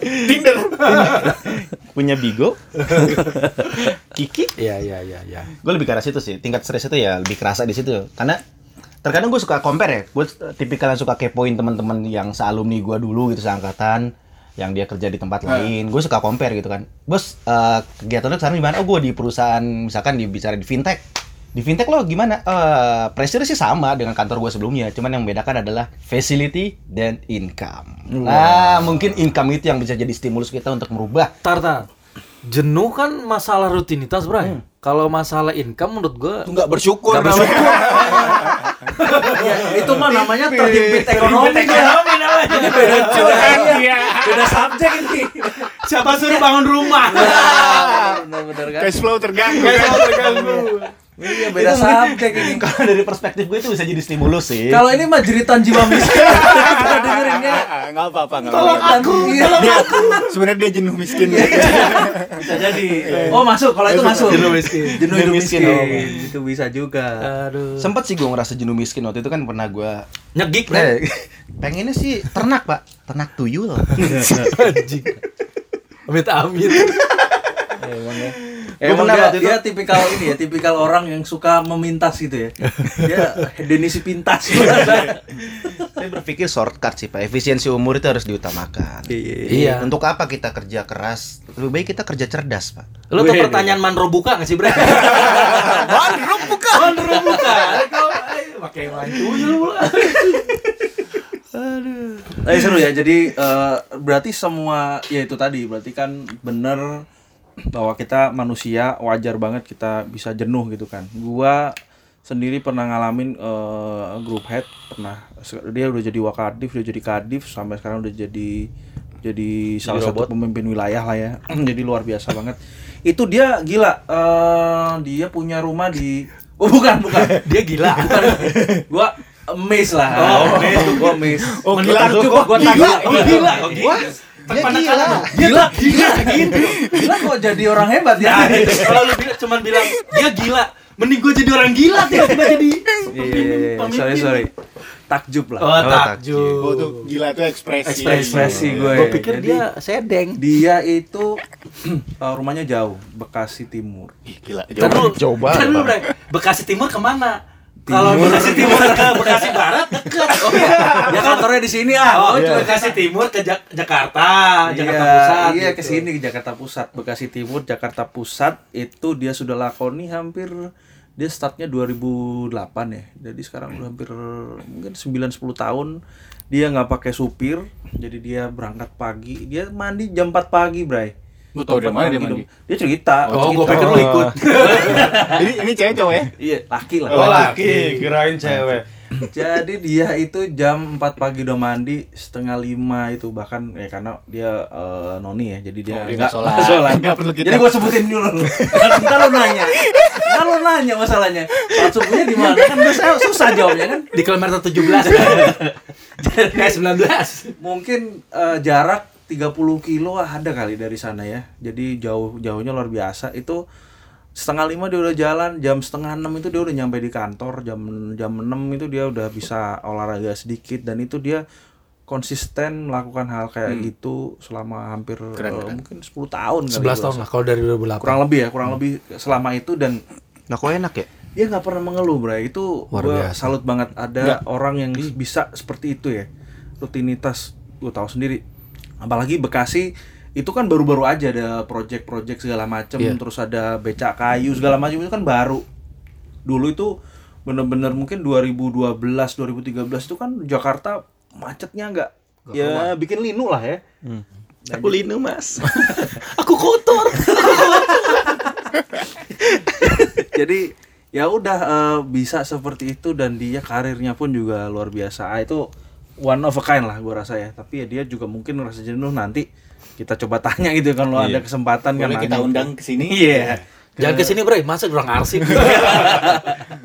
Tinder. punya Bigo, Kiki. Iya iya iya iya. Gue lebih ke arah situ sih. Tingkat stres itu ya lebih kerasa di situ. Karena terkadang gue suka compare ya. Gue tipikal yang suka kepoin teman-teman yang sealumni gue dulu gitu seangkatan yang dia kerja di tempat lain, gue suka compare gitu kan. Bos, eh, kegiatan sekarang gimana? Oh, gue di perusahaan misalkan di bicara di fintech. Di fintech lo gimana? Eh, pressure sih sama dengan kantor gue sebelumnya, cuman yang membedakan adalah facility dan income. Nah, mungkin income itu yang bisa jadi stimulus kita untuk merubah Tar, tar. Jenuh kan masalah rutinitas, Bray. Kalau masalah income menurut gua Enggak bersyukur Nggak namanya. ya, itu mah namanya terhimpit ekonomi. ekonomi namanya. Beda curhat dia. Beda subjek ini. Siapa suruh bangun rumah? Benar-benar kan. Cash flow terganggu. Iya beda subjek ini. kalau dari perspektif gue itu bisa jadi stimulus sih. Kalau ini mah jeritan jiwa miskin. Kita dengerinnya. Enggak apa-apa, enggak Tolong apa-apa. aku. Dia sebenarnya dia jenuh miskin. Bisa jadi. Oh masuk. Kalau itu masuk. Jenuh miskin. Jenuh Jenuh miskin. miskin. Oh, itu bisa juga. Aduh. Sempet sih gue ngerasa jenuh miskin waktu itu kan pernah gue Nyegik, Bray. Eh, pengennya sih ternak pak, ternak tuyul. Amit amit. Emang ya. Emang pernah dia, waktu itu- dia tipikal ini ya, tipikal orang yang suka memintas gitu ya. Dia Denisi pintas. Saya berpikir shortcut sih pak, efisiensi umur itu harus diutamakan. Iya. Untuk apa kita kerja keras? Lebih baik kita kerja cerdas pak. Lu tuh pertanyaan Mandro buka gak sih, Bre? Mandro bukan. Mandro buka. Eh, pakai tuyul pula. Tapi seru ya. Jadi eh, berarti semua ya itu tadi berarti kan bener bahwa kita manusia wajar banget kita bisa jenuh gitu kan. Gua sendiri pernah ngalamin eh, grup head pernah dia udah jadi wakadif, udah jadi kadif sampai sekarang udah jadi jadi salah satu pemimpin wilayah lah ya. jadi luar biasa banget. Itu dia gila eh, dia punya rumah di Oh bukan bukan. Dia gila. Bukan. Gua amazed lah. Oh, gua amazed. Oh, gila. Gua, gua tanya, oh, gila. Oh, gila. Dia gila. Gila, gila gitu. Gila kok jadi orang hebat ya. Kalau lu bilang cuman bilang dia gila, mending gue jadi orang gila tiba-tiba jadi Iya, iya, iya. sorry, sorry. Takjub lah. Oh, takjub. Oh tuh gila tuh ekspresi. Ekspresi gue. Gue pikir Jadi, dia sedeng. dia itu eh, rumahnya jauh, Bekasi Timur. Ih, Gila. Kan lu, Coba. kan lu, Bekasi Timur ke mana? Kalau Bekasi Timur ke Bekasi Barat deket. Oh, Ya kantornya di sini ah. Oh, Bekasi Timur ke Jak- Jakarta, Jakarta Iya, Pusat. Iya, gitu. ke sini ke Jakarta Pusat, Bekasi Timur, Jakarta Pusat itu dia sudah lakoni hampir dia startnya 2008 ya. Jadi sekarang udah hampir mungkin 9 10 tahun dia nggak pakai supir. Jadi dia berangkat pagi, dia mandi jam 4 pagi, Bray. Lu tau dari mana dia Pagi mandi? Dia cerita. Oh, gue pikir lu ikut. Ini ini cewek cowok ya? Iya, laki lah. Oh laki, kirain cewek. Jadi dia itu jam 4 pagi udah mandi setengah lima itu bahkan ya karena dia eh, noni ya jadi dia Oh, nggak nggak sholat. nggak sholat. Nggak perlu kita- Jadi gua sebutin dulu. Ntar lo nanya. Ntar lo nanya masalahnya. Sholat subuhnya di mana kan biasa susah jawabnya kan. Di kilometer 17. Kayak 19. Mungkin eh, jarak 30 kilo ada kali dari sana ya. Jadi jauh jauhnya luar biasa itu setengah lima dia udah jalan jam setengah enam itu dia udah nyampe di kantor jam jam enam itu dia udah bisa olahraga sedikit dan itu dia konsisten melakukan hal kayak gitu selama hampir Keren, keren. mungkin 10 tahun kali 11 gua tahun lah kalau dari 2008. kurang lebih ya kurang lebih selama itu dan Nah kok enak ya? dia nggak pernah mengeluh bray itu Luar gua biasa. salut banget ada orang yang bisa seperti itu ya rutinitas gue tahu sendiri apalagi Bekasi itu kan baru-baru aja ada project-project segala macem Iya. terus ada becak kayu segala macam itu kan baru dulu itu bener-bener mungkin 2012 2013 itu kan Jakarta macetnya nggak ya bikin linu lah ya Aku linu mas. Aku kotor. jadi ya udah eh, bisa seperti itu dan dia karirnya pun juga luar biasa Ah, itu one of a kind lah gua rasa ya tapi ya dia juga mungkin merasa jenuh nanti kita coba tanya gitu kan lo ada kesempatan kan Boleh kita nanya. undang ke sini? iya Jangan ke sini, Bre. Masa orang arsip.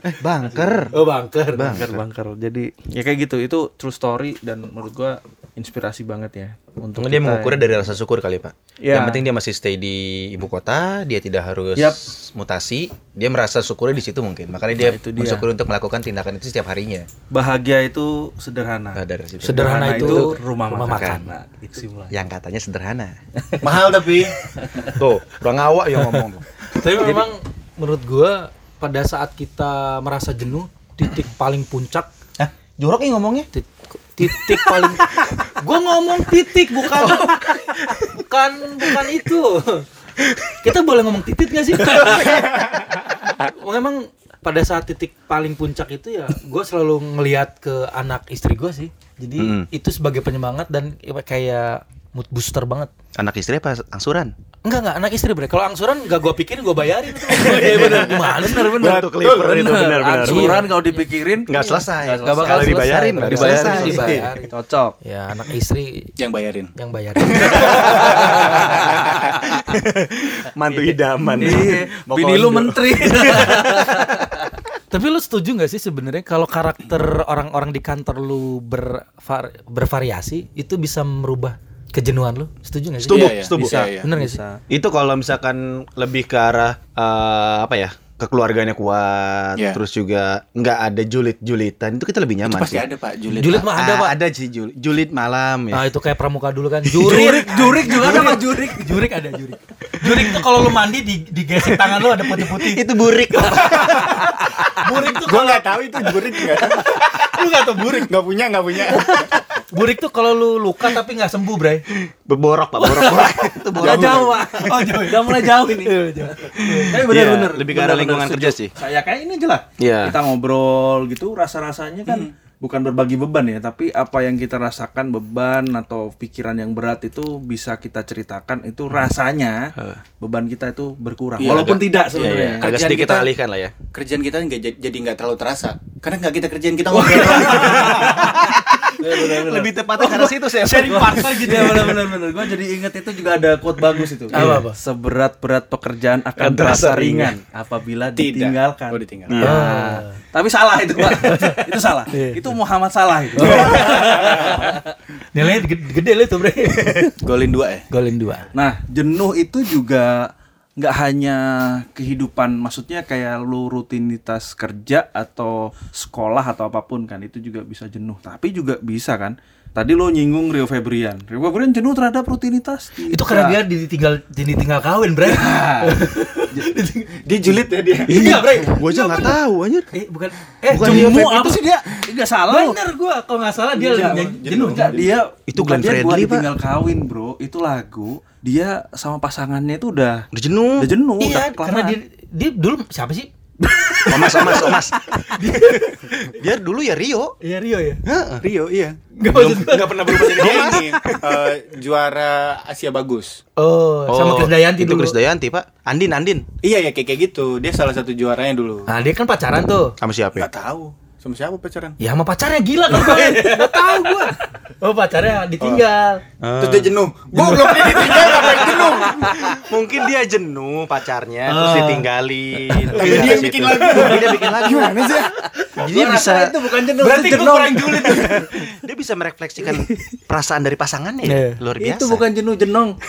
Eh bangker. oh, bangker. bangker bangker jadi ya kayak gitu itu true story dan menurut gua inspirasi banget ya untuk Mungkin dia kita- mengukurnya dari rasa syukur kali pak. Ya. Yang penting dia masih stay di ibu kota, dia tidak harus Yap. mutasi, dia merasa syukurnya di situ mungkin. Makanya dia Nah, itu dia. bersyukur untuk melakukan tindakan itu setiap harinya. bahagia itu sederhana. Nah, dari situ. Sederhana itu rumah, rumah makan. makan. Nah, itu mulai. Yang katanya sederhana. Mahal tapi Tuh, orang awak yang ngomong tuh. Tapi memang menurut gua pada saat kita merasa jenuh, titik paling puncak Hah? Jorok nih ngomongnya? tit- titik paling gua ngomong titik bukan bukan bukan itu. Kita boleh ngomong titik gak sih? Memang pada saat titik paling puncak itu ya gue selalu ngelihat ke anak istri gue sih. Jadi Mm. itu sebagai penyemangat dan kayak mood booster banget. Anak istri apa angsuran? Enggak enggak anak istri bre. Kalau angsuran enggak gua pikirin gua bayarin. Iya benar. Gimana benar benar. Batu clipper itu benar-benar. Angsuran kalau dipikirin Nggak selesai. Enggak bakal Sekali dibayarin, selesai. dibayarin, selesai. dibayarin. cocok. Ya anak istri yang bayarin. yang bayarin. Mantu idaman. Iya, bini lu menteri. Tapi lu setuju nggak sih sebenarnya kalau karakter orang-orang di kantor lu bervar- bervariasi itu bisa merubah kejenuhan lu? Setuju nggak sih? Setuju, Iya, iya. setuju. Bisa, iya. Bener nggak sih? Itu kalau misalkan lebih ke arah eh, apa ya? kekeluarganya kuat, Iya. terus juga nggak ada julit-julitan, itu kita lebih Itu nyaman pasti sih. ada Pak. Julid Pak. mah ada, Ah, Pak. Ada sih julit, julit malam ya. Nah, itu kayak pramuka dulu kan. Jurik, Jurik juga ada Pak, jurik. Jurik ada jurik. Jurik tuh kalau lu mandi di digesek tangan lu ada putih-putih. itu burik. Burik tuh Gua nggak tahu itu burik nggak. lu nggak tau burik. Nggak punya nggak punya. Burik tuh kalau lu luka tapi nggak sembuh, Bray. Borok Pak, borok. borok. itu borok. Jauh, Pak. Oh, jauh. Udah mulai jauh ini. Tapi benar-benar Iya, lebih ke arah lingkungan kerja sih. Saya kayak ini aja lah. Iya. Kita ngobrol gitu, rasa-rasanya kan bukan berbagi beban ya, tapi apa yang kita rasakan beban atau pikiran yang berat itu bisa kita ceritakan itu rasanya beban kita itu berkurang. Iya, Walaupun agak- tidak Iya, iya. sebenarnya. Agak Kerjaan sedikit kita- alihkan lah ya. Kerjaan kita nggak jadi- nggak terlalu terasa. Karena nggak kita kerjain kita ngobrol. Lebih tepatnya karena situ saya. Sharing partner gitu ya benar-benar benar. Gua jadi inget itu juga ada quote bagus itu. Apa, apa? Seberat-berat pekerjaan akan terasa ringan apabila Tidak. ditinggalkan. Oh, ditinggalkan. Iya. Tapi salah itu, Pak. itu salah. Itu Muhammad salah itu. Nilainya gede, gede lu tuh, Bray. Golin dua ya. Golin dua. Nah, jenuh itu juga nggak hanya kehidupan, maksudnya kayak lu rutinitas kerja atau sekolah atau apa pun kan, itu juga bisa jenuh. Tapi juga bisa kan. Tadi lo nyinggung Rio Febrian. Rio Febrian jenuh terhadap rutinitas. Itu karena dia ditinggal ditinggal kawin, Bray. Dia julid ya dia. Iya, Bray. Gua aja nggak tahu anjir. Eh, bukan eh Bukan jemu apa itu sih dia? Nggak salah. Bener gua, kalau nggak salah dia Iya, jenuh. jenuh dia Itu bukan Glenn Fredly, Pak. ditinggal kawin, Bro. Itu lagu dia sama pasangannya itu udah Udah jenuh. udah jenuh, Iya, udah karena dia dia dulu siapa sih? Omas, omas, omas. Biar dulu ya Rio. Iya Rio ya. Heeh, Rio iya. Enggak maksud gua. Nggak pernah berubah jadi dia ini eh, juara Asia bagus. Oh, sama Chris Dayanti itu dulu. Chris Dayanti, Pak. Andin, Andin. Iya ya kayak kayak gitu. Dia salah satu juaranya dulu. Nah, dia kan pacaran tuh. Sama siapa ya? Nggak tahu. Sama siapa pacaran? Ya sama pacarnya gila kan gue. Enggak tahu gua. Oh, pacarnya ditinggal. Terus dia jenuh. Gua belum ditinggal ngapain jenuh. Mungkin dia jenuh pacarnya terus Ah. ditinggalin. Tapi dia situ. bikin lagu. Tapi dia bikin lagu. Gimana sih? Jadi dia bisa itu bukan jenuh, Berarti jenuh. kurang julid. dia bisa merefleksikan perasaan dari pasangannya. Ya. Luar biasa. Itu bukan jenuh jenong.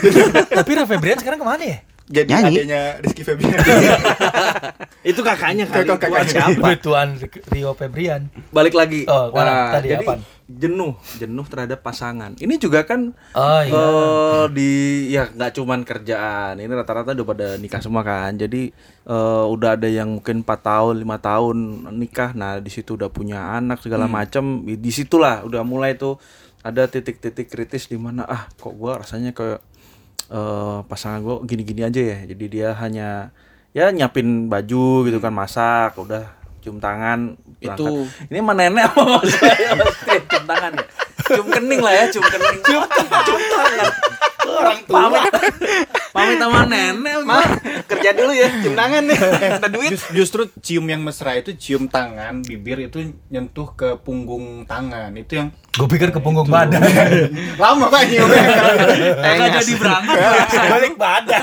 Tapi Rafa Febrian sekarang ke mana ya? Jadi Nyanyi. adanya Rizky Febian. itu kakaknya kan. Kakak- kakaknya. siapa? Tuan Rio Febrian. Balik lagi. Oh? Nah, Tadi jadi apaan? jenuh, jenuh terhadap pasangan. Ini juga kan Oh iya. eh, di ya nggak cuman kerjaan. Ini rata-rata udah pada nikah semua kan. Jadi eh, udah ada yang mungkin 4 tahun, lima tahun nikah. Nah, di situ udah punya anak segala macam. Di situlah udah mulai tuh ada titik-titik kritis di mana ah kok gua rasanya kayak eh, pasangan gua gini-gini aja ya. Jadi dia hanya ya nyiapin baju gitu kan, masak, udah cium tangan berangkat. Itu- ini mah nenek cium tangan ya cium kening lah ya cium kening cium, cium tangan orang tua pamit pamit sama nenek mah kerja dulu ya, cium tangan nih. Ada duit. Jus- justru cium yang mesra itu cium tangan, bibir itu nyentuh ke punggung tangan. Itu yang Gue pikir ke punggung badan. lama pak nyiumnya. Nggak jadi berangkat Balik badan.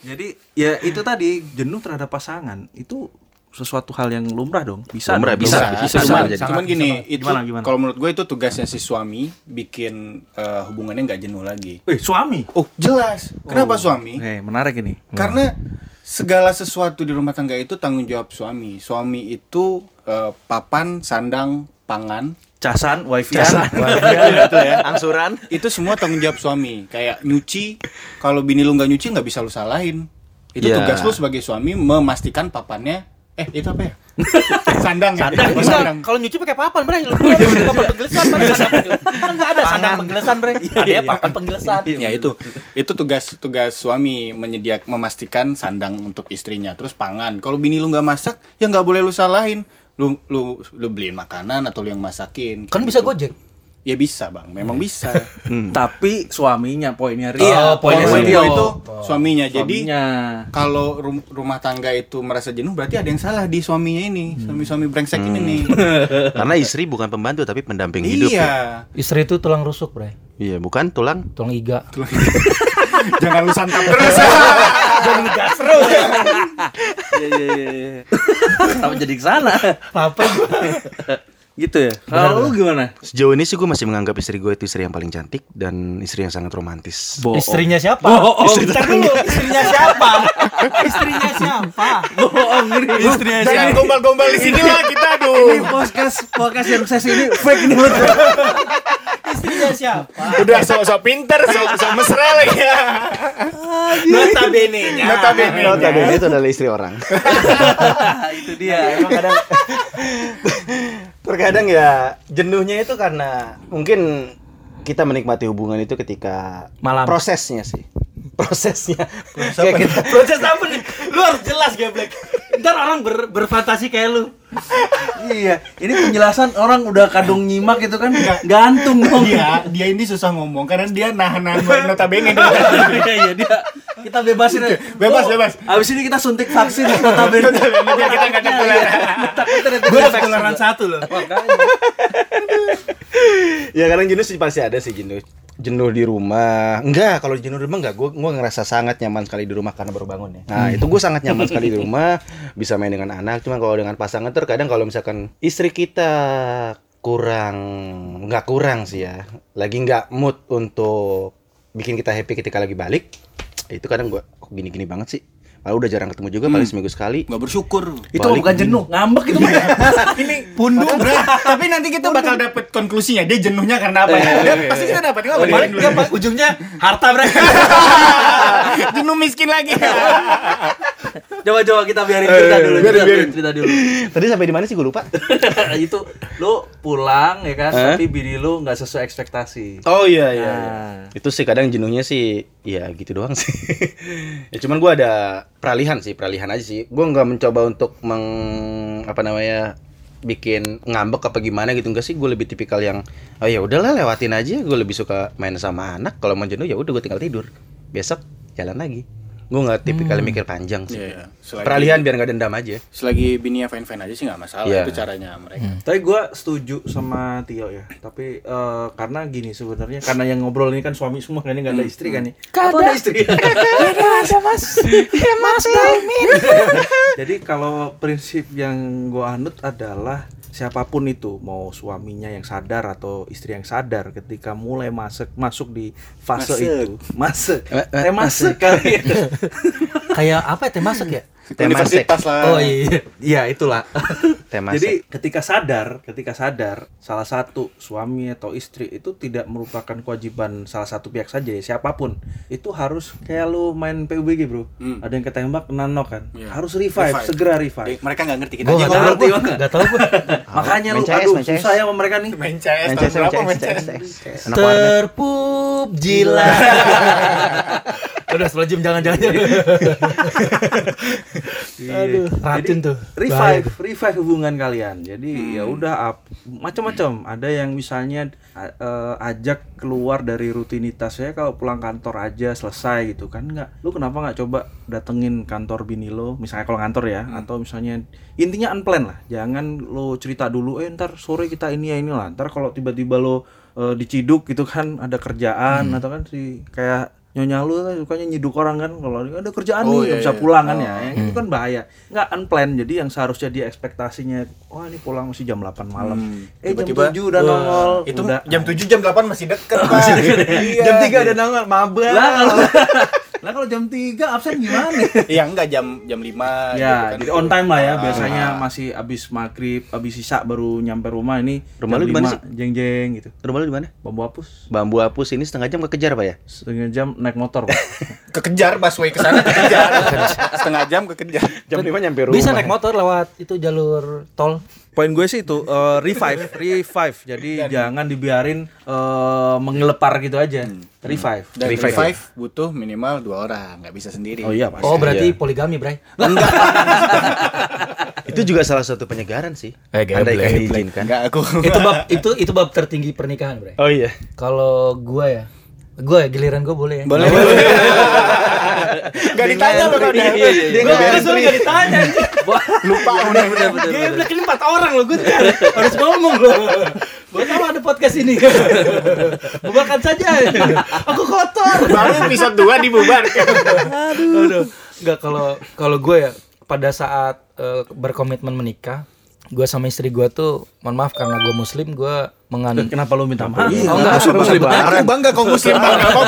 jadi ya itu tadi jenuh terhadap pasangan itu sesuatu hal yang lumrah dong. Bisa. Lumrah, dong. bisa, bisa, bisa, cuman, bisa jadi. cuman gini itu Gimana, gimana? kalau menurut gue itu tugasnya si suami bikin eh, hubungannya nggak jenuh lagi Eh, suami. oh jelas kenapa suami Eh, menarik ini. karena segala sesuatu di rumah tangga itu tanggung jawab suami suami itu eh, papan sandang pangan Casan, wifi. gitu ya. Angsuran. itu semua tanggung jawab suami kayak nyuci kalau bini lu nggak nyuci nggak bisa lu salahin itu Iya. tugas lu sebagai suami memastikan papannya eh itu apa ya sandang ya Sandang, Oh, bisa. sandang. Kalau nyuci pakai papan, Bre. Lu papan penggelesan, Bre. Kan enggak ada sandang penggelesan, Bre. Ada ya papan penggelesan. ya itu itu tugas tugas suami menyediak memastikan sandang untuk istrinya terus pangan kalau bini lu nggak masak ya nggak boleh lu salahin lu lu lu beliin makanan atau lu yang masakin Kan bisa Gojek. Ya bisa bang memang bisa Tapi suaminya poinnya Rio. Iya, poinnya Poin Rio. itu suaminya jadi Suaminya. kalau rum- rumah tangga itu merasa jenuh berarti ada yang salah di suaminya ini suami-suami brengsek ini nih Karena istri bukan pembantu tapi pendamping hidup. ya. iya Istri itu tulang rusuk, Bre. Iya, bukan tulang. Tulang iga. jangan lu santap terus Jangan ngegas terus. Iya, iya, iya, iya. Kenapa jadi ke sana? Apa? Gitu ya. Kalau lu gimana? Sejauh ini sih gue masih menganggap istri gue itu istri yang paling cantik dan istri yang sangat romantis. Bohong. Istrinya siapa? Bohong. Bentar dulu. Istrinya siapa? Istrinya siapa? Bohong ini. Istrinya jangan siapa? gombal-gombal di sini lah kita Ini aduh podcast podcast yang sesi ini fake ini betul. Istrinya siapa? udah sok-sok pinter sok-sok mesra lagi ya Notabene-nya. notabene Notabene itu adalah istri orang. itu dia. Emang kadang terkadang ya jenuhnya itu karena mungkin kita menikmati hubungan itu ketika Malam. prosesnya sih prosesnya kita Proses apa nih? Lu harus jelas geblek. Ntar orang ber, berfantasi kayak lu. iya, ini penjelasan orang udah kadung nyimak itu kan gantung dong. dia dia ini susah ngomong karena dia nahan-nahan notabene Iya, iya dia. Kita bebasin aja. Bebas, bebas. Abis ini kita suntik vaksin notabene. biar kita nggak ketularan. Gue udah ketularan satu loh. ya kadang jenuh sih pasti ada sih jenuh jenuh di rumah. Enggak kalau jenuh di rumah enggak. Gue gue ngerasa sangat nyaman sekali di rumah karena baru bangun ya. Nah itu gue sangat nyaman sekali di rumah. Bisa main dengan anak cuma kalau dengan pasangan terkadang kalau misalkan istri kita kurang nggak kurang sih ya. Lagi nggak mood untuk bikin kita happy ketika lagi balik itu kadang gue kok gini-gini banget sih Malah udah jarang ketemu juga paling seminggu sekali. Nggak bersyukur. Itu mah bukan jenuh, ngambek itu mah. ini pundu bro tapi nanti kita bakal dapet konklusinya dia jenuhnya karena apa? Ya Dia- pasti kita dapat nggak Paling dia pas ujungnya harta bre. jenuh miskin lagi Coba coba kita biarin cerita dulu, biarin, cerita, biarin. cerita dulu. tadi sampai di mana sih gue lupa? Itu lu pulang ya kan, Hah? tapi bini lu nggak sesuai ekspektasi. oh iya iya, Nah, itu sih kadang jenuhnya sih ya gitu doang sih. Ya cuman gua ada peralihan sih peralihan aja sih. Gua nggak mencoba untuk meng apa namanya bikin ngambek apa gimana gitu. Enggak sih gue lebih tipikal yang oh ya udahlah lewatin aja. Gue lebih suka main sama anak. Kalau mau jenuh ya udah gue tinggal tidur. Besok jalan lagi gue nggak tipikal mikir panjang sih Iya, selagi- peralihan biar nggak dendam aja selagi bininya fine fine aja sih nggak masalah Iya. itu caranya mereka Tapi gue setuju sama Tio ya. Tapi eh, karena gini sebenarnya karena yang ngobrol ini kan suami semua kan ini nggak ada istri kan nih. Atau ada istri. ada mas. Ya mas Dalmin. Jadi kalau prinsip yang gue anut adalah siapa pun itu mau suaminya yang sadar atau istri yang sadar ketika mulai masuk masuk di fase Masuk. itu masuk Eh, eh, eh masuk kali ya. Kayak apa ya teh masak ya? Universitas lah Oh iya. Iya itulah. Temasek. Jadi ketika sadar, ketika sadar salah satu suami atau istri itu tidak merupakan kewajiban salah satu pihak saja ya siapa pun itu harus kayak lu main PUBG bro, Hmm. ada yang ketembak kena knock kan, Iya. harus revive, Revive. segera revive. mereka nggak ngerti kita nggak ngobrol. tahu gue. Nggak tahu gue. Makanya lu Main aduh main susah ya sama mereka nih. main CS Main CS, main main CS, CS CS. Terpup jilat. Udah setelah jam jangan jangan. Aduh, racun tuh. revive revive hubungan kalian. Jadi ya udah macam-macam. Ada yang misalnya eh, ajak keluar dari rutinitas saya kalau pulang kantor aja selesai gitu kan. Nggak. Lu kenapa nggak coba datengin kantor bini lo? Misalnya kalau kantor ya atau misalnya intinya unplan lah. Jangan lo cerita dulu eh ntar sore kita ini ya inilah ntar kalau tiba-tiba lo eh, diciduk gitu kan. Ada kerjaan atau kan si kayak nyonya lu kan sukanya nyiduk orang kan kalau ada kerjaan Oh, nih iya, bisa iya. pulang kan ya yang itu kan bahaya nggak unplanned jadi yang seharusnya dia ekspektasinya wah ini pulang masih jam 8 malam eh jam Tiba-tiba, 7 udah nongol Itu udah jam 7 jam 8 masih deket, Pak. Iya. Jam 3 ada nongol, maba. lah kalau lah kalau jam 3 absen gimana Iya, enggak jam jam 5 ya jadi on time lah ya biasanya Ah. masih abis maghrib abis sisa baru nyampe rumah ini Rumah jam lu di mana 5, sih? jeng jeng gitu Rumah lu di mana? bambu hapus Bambu hapus ini setengah jam kekejar pak ya? setengah jam naik motor pak Kekejar busway ke sana kekejar. Setengah jam kekejar. Jam 5 nyampe rumah. Bisa naik motor lewat itu jalur tol. Poin gue sih itu eh, revive, revive. Jadi jangan dibiarin eh, mengelepar gitu aja. Revive. Dan Revive, revive, butuh minimal dua orang, nggak bisa sendiri. Oh iya pasti. Oh, berarti Iya. poligami, Bray. Itu juga salah satu penyegaran sih. Eh, kan gablek. diizinkan. Enggak aku. itu bab itu itu bab tertinggi pernikahan, Bray. Oh iya. Kalau gua ya, ya giliran gua boleh ya. Boleh. Enggak ditanya loh kan. Iya, iya, iya. Gua kesel gak ditanya. Lupa udah udah udah. Geblek ini empat orang loh gue harus ngomong loh. Gue tahu ada podcast ini. Bubarkan saja. Aku kotor. Baru episode 2 dibubarkan. Aduh. Enggak kalau kalau gue ya pada saat eh, berkomitmen menikah, gue sama istri gue tuh, mohon maaf karena gue muslim, gue menganut Kenapa lu minta maaf? Oh enggak, Muslim Aku bangga kau muslim bangga apa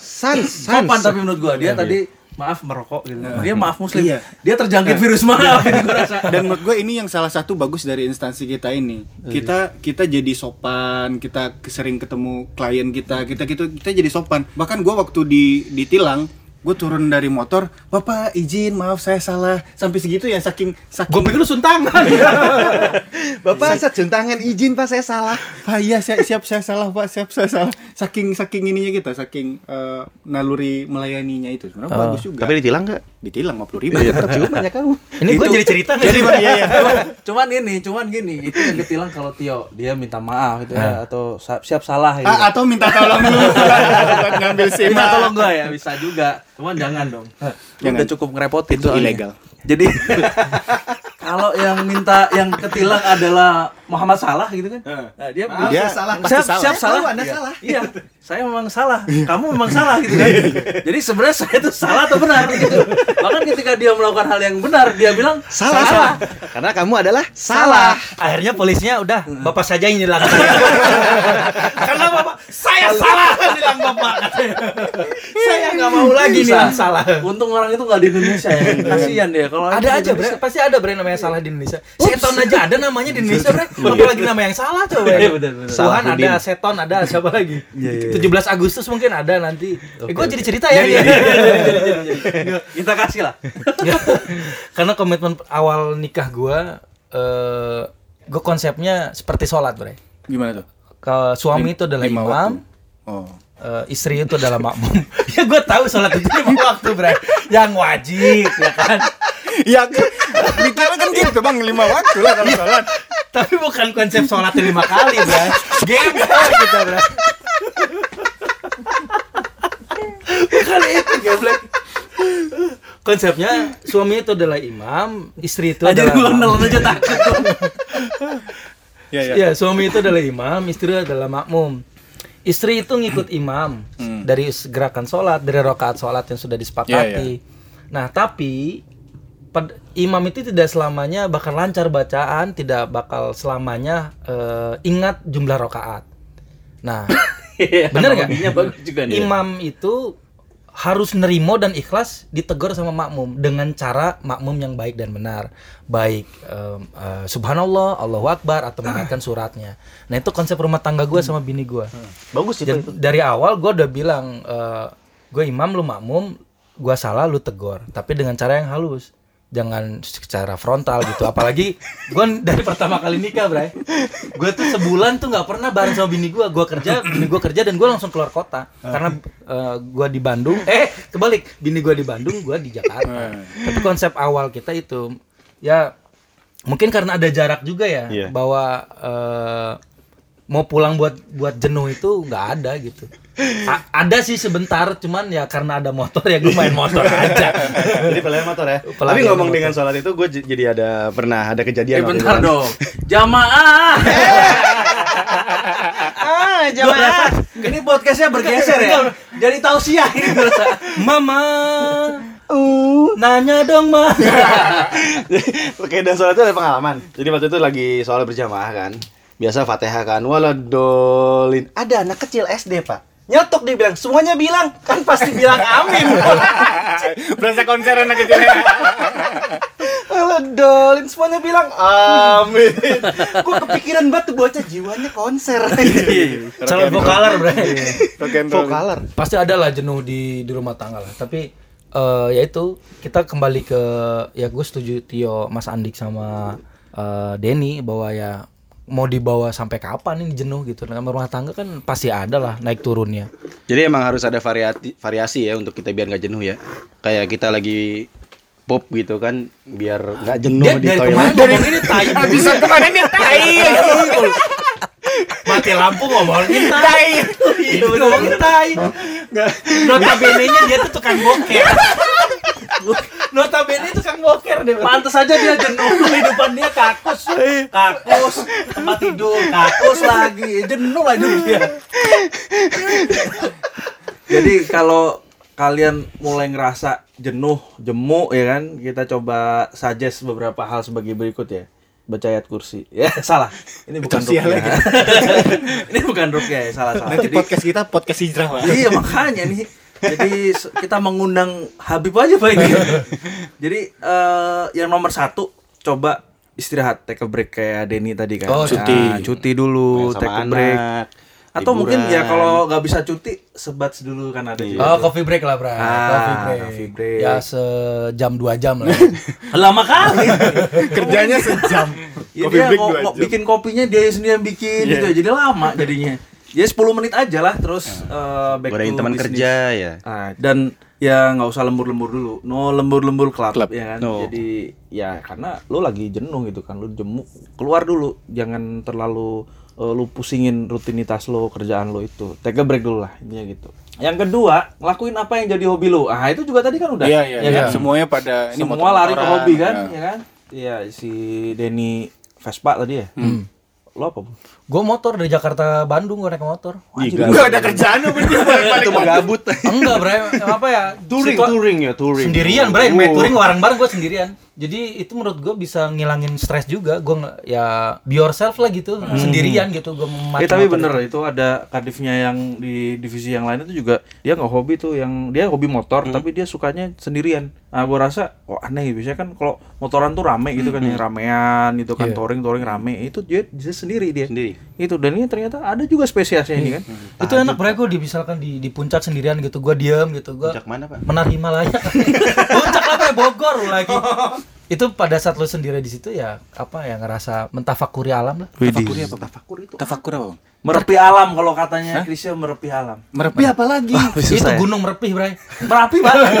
Sans, sans. Sopan tapi menurut gua dia tadi maaf merokok gitu. Dia maaf muslim. Iya. Dia terjangkit virus maaf ini gua rasa. Dan menurut gue ini yang salah satu bagus dari instansi kita ini. Kita kita jadi sopan, kita sering ketemu klien kita, kita gitu kita jadi sopan. Bahkan gue waktu di ditilang, gue turun dari motor, bapak izin maaf saya salah sampai segitu ya saking saking gue pikir lu suntangan. Bapak saya cium tangan izin pak saya salah. Pak iya saya, siap saya salah pak siap saya salah saking saking ininya kita saking eh, naluri melayaninya itu sebenarnya bagus juga Tapi ditilang nggak? ditilang 50 ribu Percuma ya kamu. Ini gue jadi cerita jadi iya iya cuman ini, cuman gini, itu yang ditilang kalau Tio dia minta maaf gitu ya atau sa- siap salah gitu. Ah, atau minta tolong dulu buat ngambil SIM Minta tolong gua ya, bisa juga. Cuman jangan dong. Jangan. Udah cukup ngerepotin Itu soalnya. ilegal. Jadi kalau yang minta yang ketilang adalah Muhammad Salah gitu kan. Nah, dia bilang, Dia salah. pasti Siap, salah. siap salah. Tahu Anda Iya. salah. Iya. Saya memang salah. Kamu memang salah gitu kan. Jadi sebenarnya saya itu salah atau benar gitu. Bahkan ketika dia melakukan hal yang benar, dia bilang Salah. Karena kamu adalah salah. Akhirnya polisinya udah bapak saja ini lah. Karena bapak saya salah bilang bapak. saya nggak mau lagi nih yang salah. Untung orang itu nggak di Indonesia ya. Kasihan dia kalau Ada aja bre, pasti ada bre namanya salah di Indonesia. Seton aja ada namanya di Indonesia bre. Apalagi nama yang salah coba. Iya, benar. Tuhan ada, seton ada, siapa lagi? Iya, iya, 17 Agustus mungkin ada nanti. Eh, gue jadi cerita ya. Kita kasih lah. Karena komitmen awal nikah gue, eh gue konsepnya seperti sholat bre. gimana tuh Ke suami itu adalah imam, waktu. oh eh, istri itu adalah makmum. ya gue tahu sholat itu lima waktu bre, yang wajib ya kan. Ya mikirnya kan gitu bang lima waktu lah kalau sholat Tapi bukan konsep sholat lima kali bre, gembel kita bre. bukan itu geblek. Konsepnya suami itu adalah imam, istri itu Aja adalah nelen aja takut. ya ya Iya, suami itu adalah imam, istri adalah makmum. Istri itu ngikut imam dari gerakan sholat, dari rokaat sholat yang sudah disepakati. Nah, tapi pad- imam itu tidak selamanya bakal lancar bacaan, tidak bakal selamanya eh, ingat jumlah rokaat. Nah, nggak? Bagus juga nih. Imam itu harus nerimo dan ikhlas ditegur sama makmum dengan cara makmum yang baik dan benar baik em, eh, subhanallah Allahu akbar atau mengingatkan suratnya nah itu konsep rumah tangga gue sama bini gue Bagus itu. Dari awal gue udah bilang gue imam lu makmum gue salah lu tegur tapi dengan cara yang halus jangan secara frontal gitu. Apalagi gue dari pertama kali nikah bray. Gue tuh sebulan tuh nggak pernah bareng sama bini gue gue kerja bini gue kerja dan gue langsung keluar kota. Karena gue di Bandung. Eh kebalik. Bini gue di Bandung gue di Jakarta. Tapi konsep awal kita itu ya mungkin karena ada jarak juga ya Iya. bahwa eh, mau pulang buat buat jenuh itu nggak ada gitu A- ada sih sebentar cuman ya karena ada motor ya gue main motor aja Jadi pelarian motor ya. Pelarian Tapi ngomong motor. dengan sholat itu gue jadi ada pernah ada Eh kejadian. waktu bentar itu. dong. Jamaah. Ah, rasa Ini podcastnya bergeser ya. Jadi tausiah ini berasa. Mama. Uh. Nanya dong, Ma. Oke, dan soal itu ada pengalaman. Jadi waktu itu lagi soal berjamaah kan. Biasa Fatihah kan. Waladolin. Ada anak kecil SD, Pak. Nyetok dia bilang, semuanya bilang. Kan pasti bilang amin. Berasa konser anak kecilnya. Waladolin. Semuanya bilang amin. Gue kepikiran banget tuh bocah jiwanya konser. Calon vokaler, Bre. Rock and roll. Vokaler. Pasti ada lah jenuh di di rumah tangga lah. Tapi eh ya itu kita kembali ke ya gue setuju Tio, Mas Andik sama eh, Denny bahwa ya mau dibawa sampai kapan ini jenuh gitu. Dalam rumah tangga kan pasti ada lah naik turunnya. Jadi emang harus ada variasi variasi ya untuk kita biar nggak jenuh ya. Kayak kita lagi pop gitu kan biar nggak jenuh Dia di dari toilet. kemarin ngomong ini tai. Bisa ke mana nih tai? Mati lampu ngomongin tai. Ini ngomongin tai. Notabene-nya dia tuh tukang boker. Notabene tukang boker dia. Pantes aja dia jenuh kehidupan dia kakus. Kakus, tempat tidur, kakus lagi. Jenuh lah dia. Jadi kalau kalian mulai ngerasa jenuh, jemu ya kan, kita coba suggest beberapa hal sebagai berikut ya. Baca ayat kursi. Ya, salah. Ini bukan rukyah. lagi. Ini bukan rukyah, ya, salah salah. Nanti Jadi- podcast kita podcast hijrah, Pak. Iya makanya nih. Jadi kita mengundang Habib aja pak ini. Jadi eh, yang nomor satu coba istirahat, take a break kayak Denny tadi kan. Oh, cuti. Nah, cuti dulu, take a break. anak, Atau mungkin ya kalau nggak bisa cuti, sebat dulu kan ada juga. Oh, coffee break lah, Bra. Ah, coffee break. coffee break. Ya sejam dua jam lah. Lama kali. Kerjanya sejam. Ya, Coffee dia break ngo- jam. bikin kopinya dia sendiri yang bikin Iya. gitu, jadi lama jadinya. Ya 10 menit aja lah, terus eh, back Godain teman business. kerja ya. Ah, dan ya nggak usah lembur-lembur dulu. No lembur-lembur club, Club. ya kan. No. Jadi ya karena lu lagi jenuh gitu kan, lu jemu keluar dulu, jangan terlalu eh, lu pusingin rutinitas lo, kerjaan lo itu. Take a break dulu lah intinya gitu. Yang kedua, ngelakuin apa yang jadi hobi lu. Ah, itu juga tadi kan udah. Iya, iya, ya iya. kan? Semuanya pada ini Semua lari ke hobi kan, Ya. ya kan? Iya, si Denny Vespa tadi ya. Hmm. Lo apa, gue motor dari Jakarta Bandung gue naik motor. Enggak ada kerjaan dia balik-balik. Itu menggabut. Enggak, Bre. Apa ya? touring, situa- touring ya, touring. sendirian bre main Oh. touring bareng-bareng gue sendirian jadi itu menurut gue bisa ngilangin stres juga gue ya be yourself lah gitu sendirian gitu gue Eh tapi bener itu ada kadifnya yang di divisi yang lain itu juga dia nggak hobi tuh yang dia hobi motor tapi dia sukanya sendirian. Nah gua rasa oh aneh biasanya kan kalau motoran tuh rame gitu kan ya ramean gitu kan touring touring rame itu dia, dia sendiri dia. Sendiri. Itu dan ini ternyata ada juga spesiesnya ini kan. itu enak bre gue di misalkan di di puncak sendirian gitu gue diem gitu gue Puncak mana, Pak? menar Himalaya puncak apa ya Bogor lagi itu pada saat lu sendiri di situ ya apa ya ngerasa mentafakuri alam lah Tafakur apa? Tafakur itu. Tafakur apa? Bang? Merepi alam kalau katanya Krisya merepi alam. Merepi apa lagi? itu gunung merpih bre Merapi banget.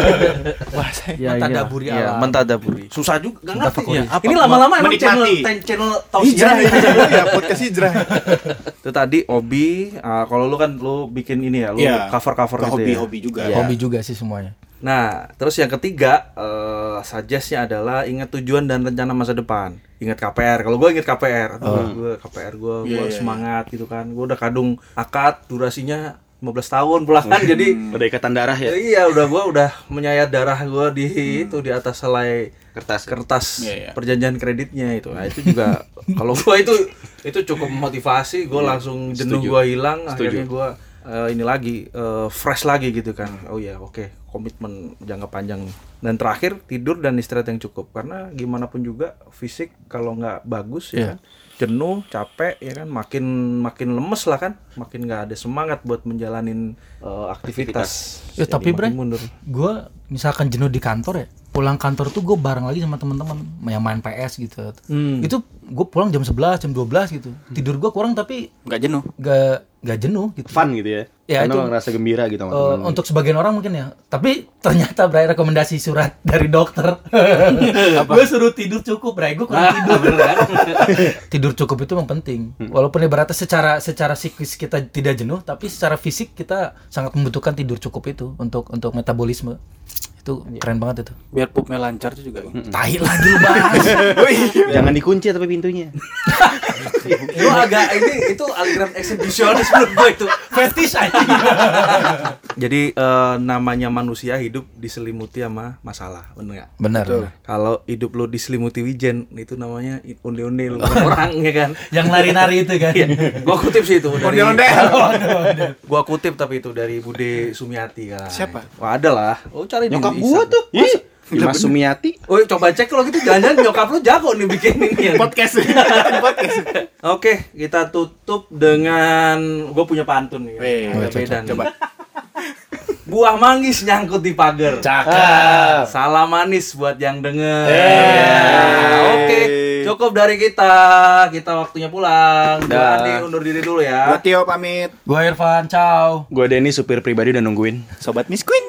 Ya, Mentadaburi iya, alam. mentadaburi. Susah juga, nggak ngerti. Ya. Ini lama-lama emang channel ten- channel tausiah. ya podcast hijrah. Itu tadi hobi, ah, kalau lu kan lu bikin ini ya, lu Iya. cover-cover Ke gitu ya. hobi-hobi juga. Iya. hobi juga sih semuanya Nah, terus yang ketiga, eh suggestnya adalah ingat tujuan dan rencana masa depan. Ingat KPR. Kalau gue ingat KPR, gue KPR gue, gue Iya, iya, semangat gitu kan. Gue udah kadung akad, durasinya 15 tahun pulang kan, jadi Ada ikatan darah ya. Iya, udah gua udah menyayat darah gua di itu di atas selai Kertas. kertas Iya, iya. perjanjian kreditnya itu. Nah, itu juga kalau gua itu itu cukup motivasi, gua langsung jenuh Setuju. gua hilang, Setuju. akhirnya gua eh, ini lagi eh, fresh lagi gitu kan. Oh ya, oke, komitmen jangka panjang. Dan terakhir tidur dan istirahat yang cukup karena gimana pun juga fisik kalau nggak bagus ya Iya. kan, jenuh, capek ya kan, makin makin lemes lah kan, makin nggak ada semangat buat menjalanin eh, aktivitas. Ya, tapi, Bre, gue misalkan jenuh di kantor ya pulang kantor tuh gue bareng lagi sama teman-teman yang main PS gitu. Hmm. itu gue pulang jam 11 jam 12 gitu. Tidur gue kurang tapi Enggak jenuh. gak gak jenuh gitu. Fun gitu ya. Ya, Karena itu- ngerasa gembira gitu temen-temen. untuk sebagian orang mungkin ya. Tapi ternyata Bray rekomendasi surat dari dokter. Gue suruh tidur cukup Bray. Gue kurang tidur. tidur cukup itu memang penting. Walaupun ibaratnya secara secara psikis kita tidak jenuh tapi secara fisik kita sangat membutuhkan tidur cukup itu untuk untuk metabolisme Itu keren banget itu. Biar pupnya lancar tuh juga. Tai lagi lu bahas. Jangan dikunci tapi pintunya. lu agak ini itu aliran eksibisionis menurut gue itu. Fetish aja. Jadi eh, namanya manusia hidup diselimuti sama masalah, bener nggak? Benar. Kalau hidup lu diselimuti wijen, itu namanya onde-onde lu orang ya kan? Yang nari-nari itu kan. Gua kutip sih itu dari Ondel-ondel. Gua kutip tapi itu dari Bude Sumiati kan. Siapa? Wah, ada lah. Oh, cari Nyokap. Gua tuh. Ih, Dimas Sumiati. Oh, coba cek kalau gitu jangan-jangan nyokap lu jago nih bikin ini. ya. Podcast. Podcast. Oke, kita tutup dengan gue punya pantun nih. Cocok. beda nih. Coba. Buah manggis nyangkut di pagar. Cakep. Salam manis buat yang denger. Ya, Oke, cukup dari kita. Kita waktunya pulang. Gua Dah. Andi undur diri dulu Gua ya. Tio pamit. Gue Irfan, ciao. Gua Denny supir pribadi udah nungguin. Sobat Miss Queen.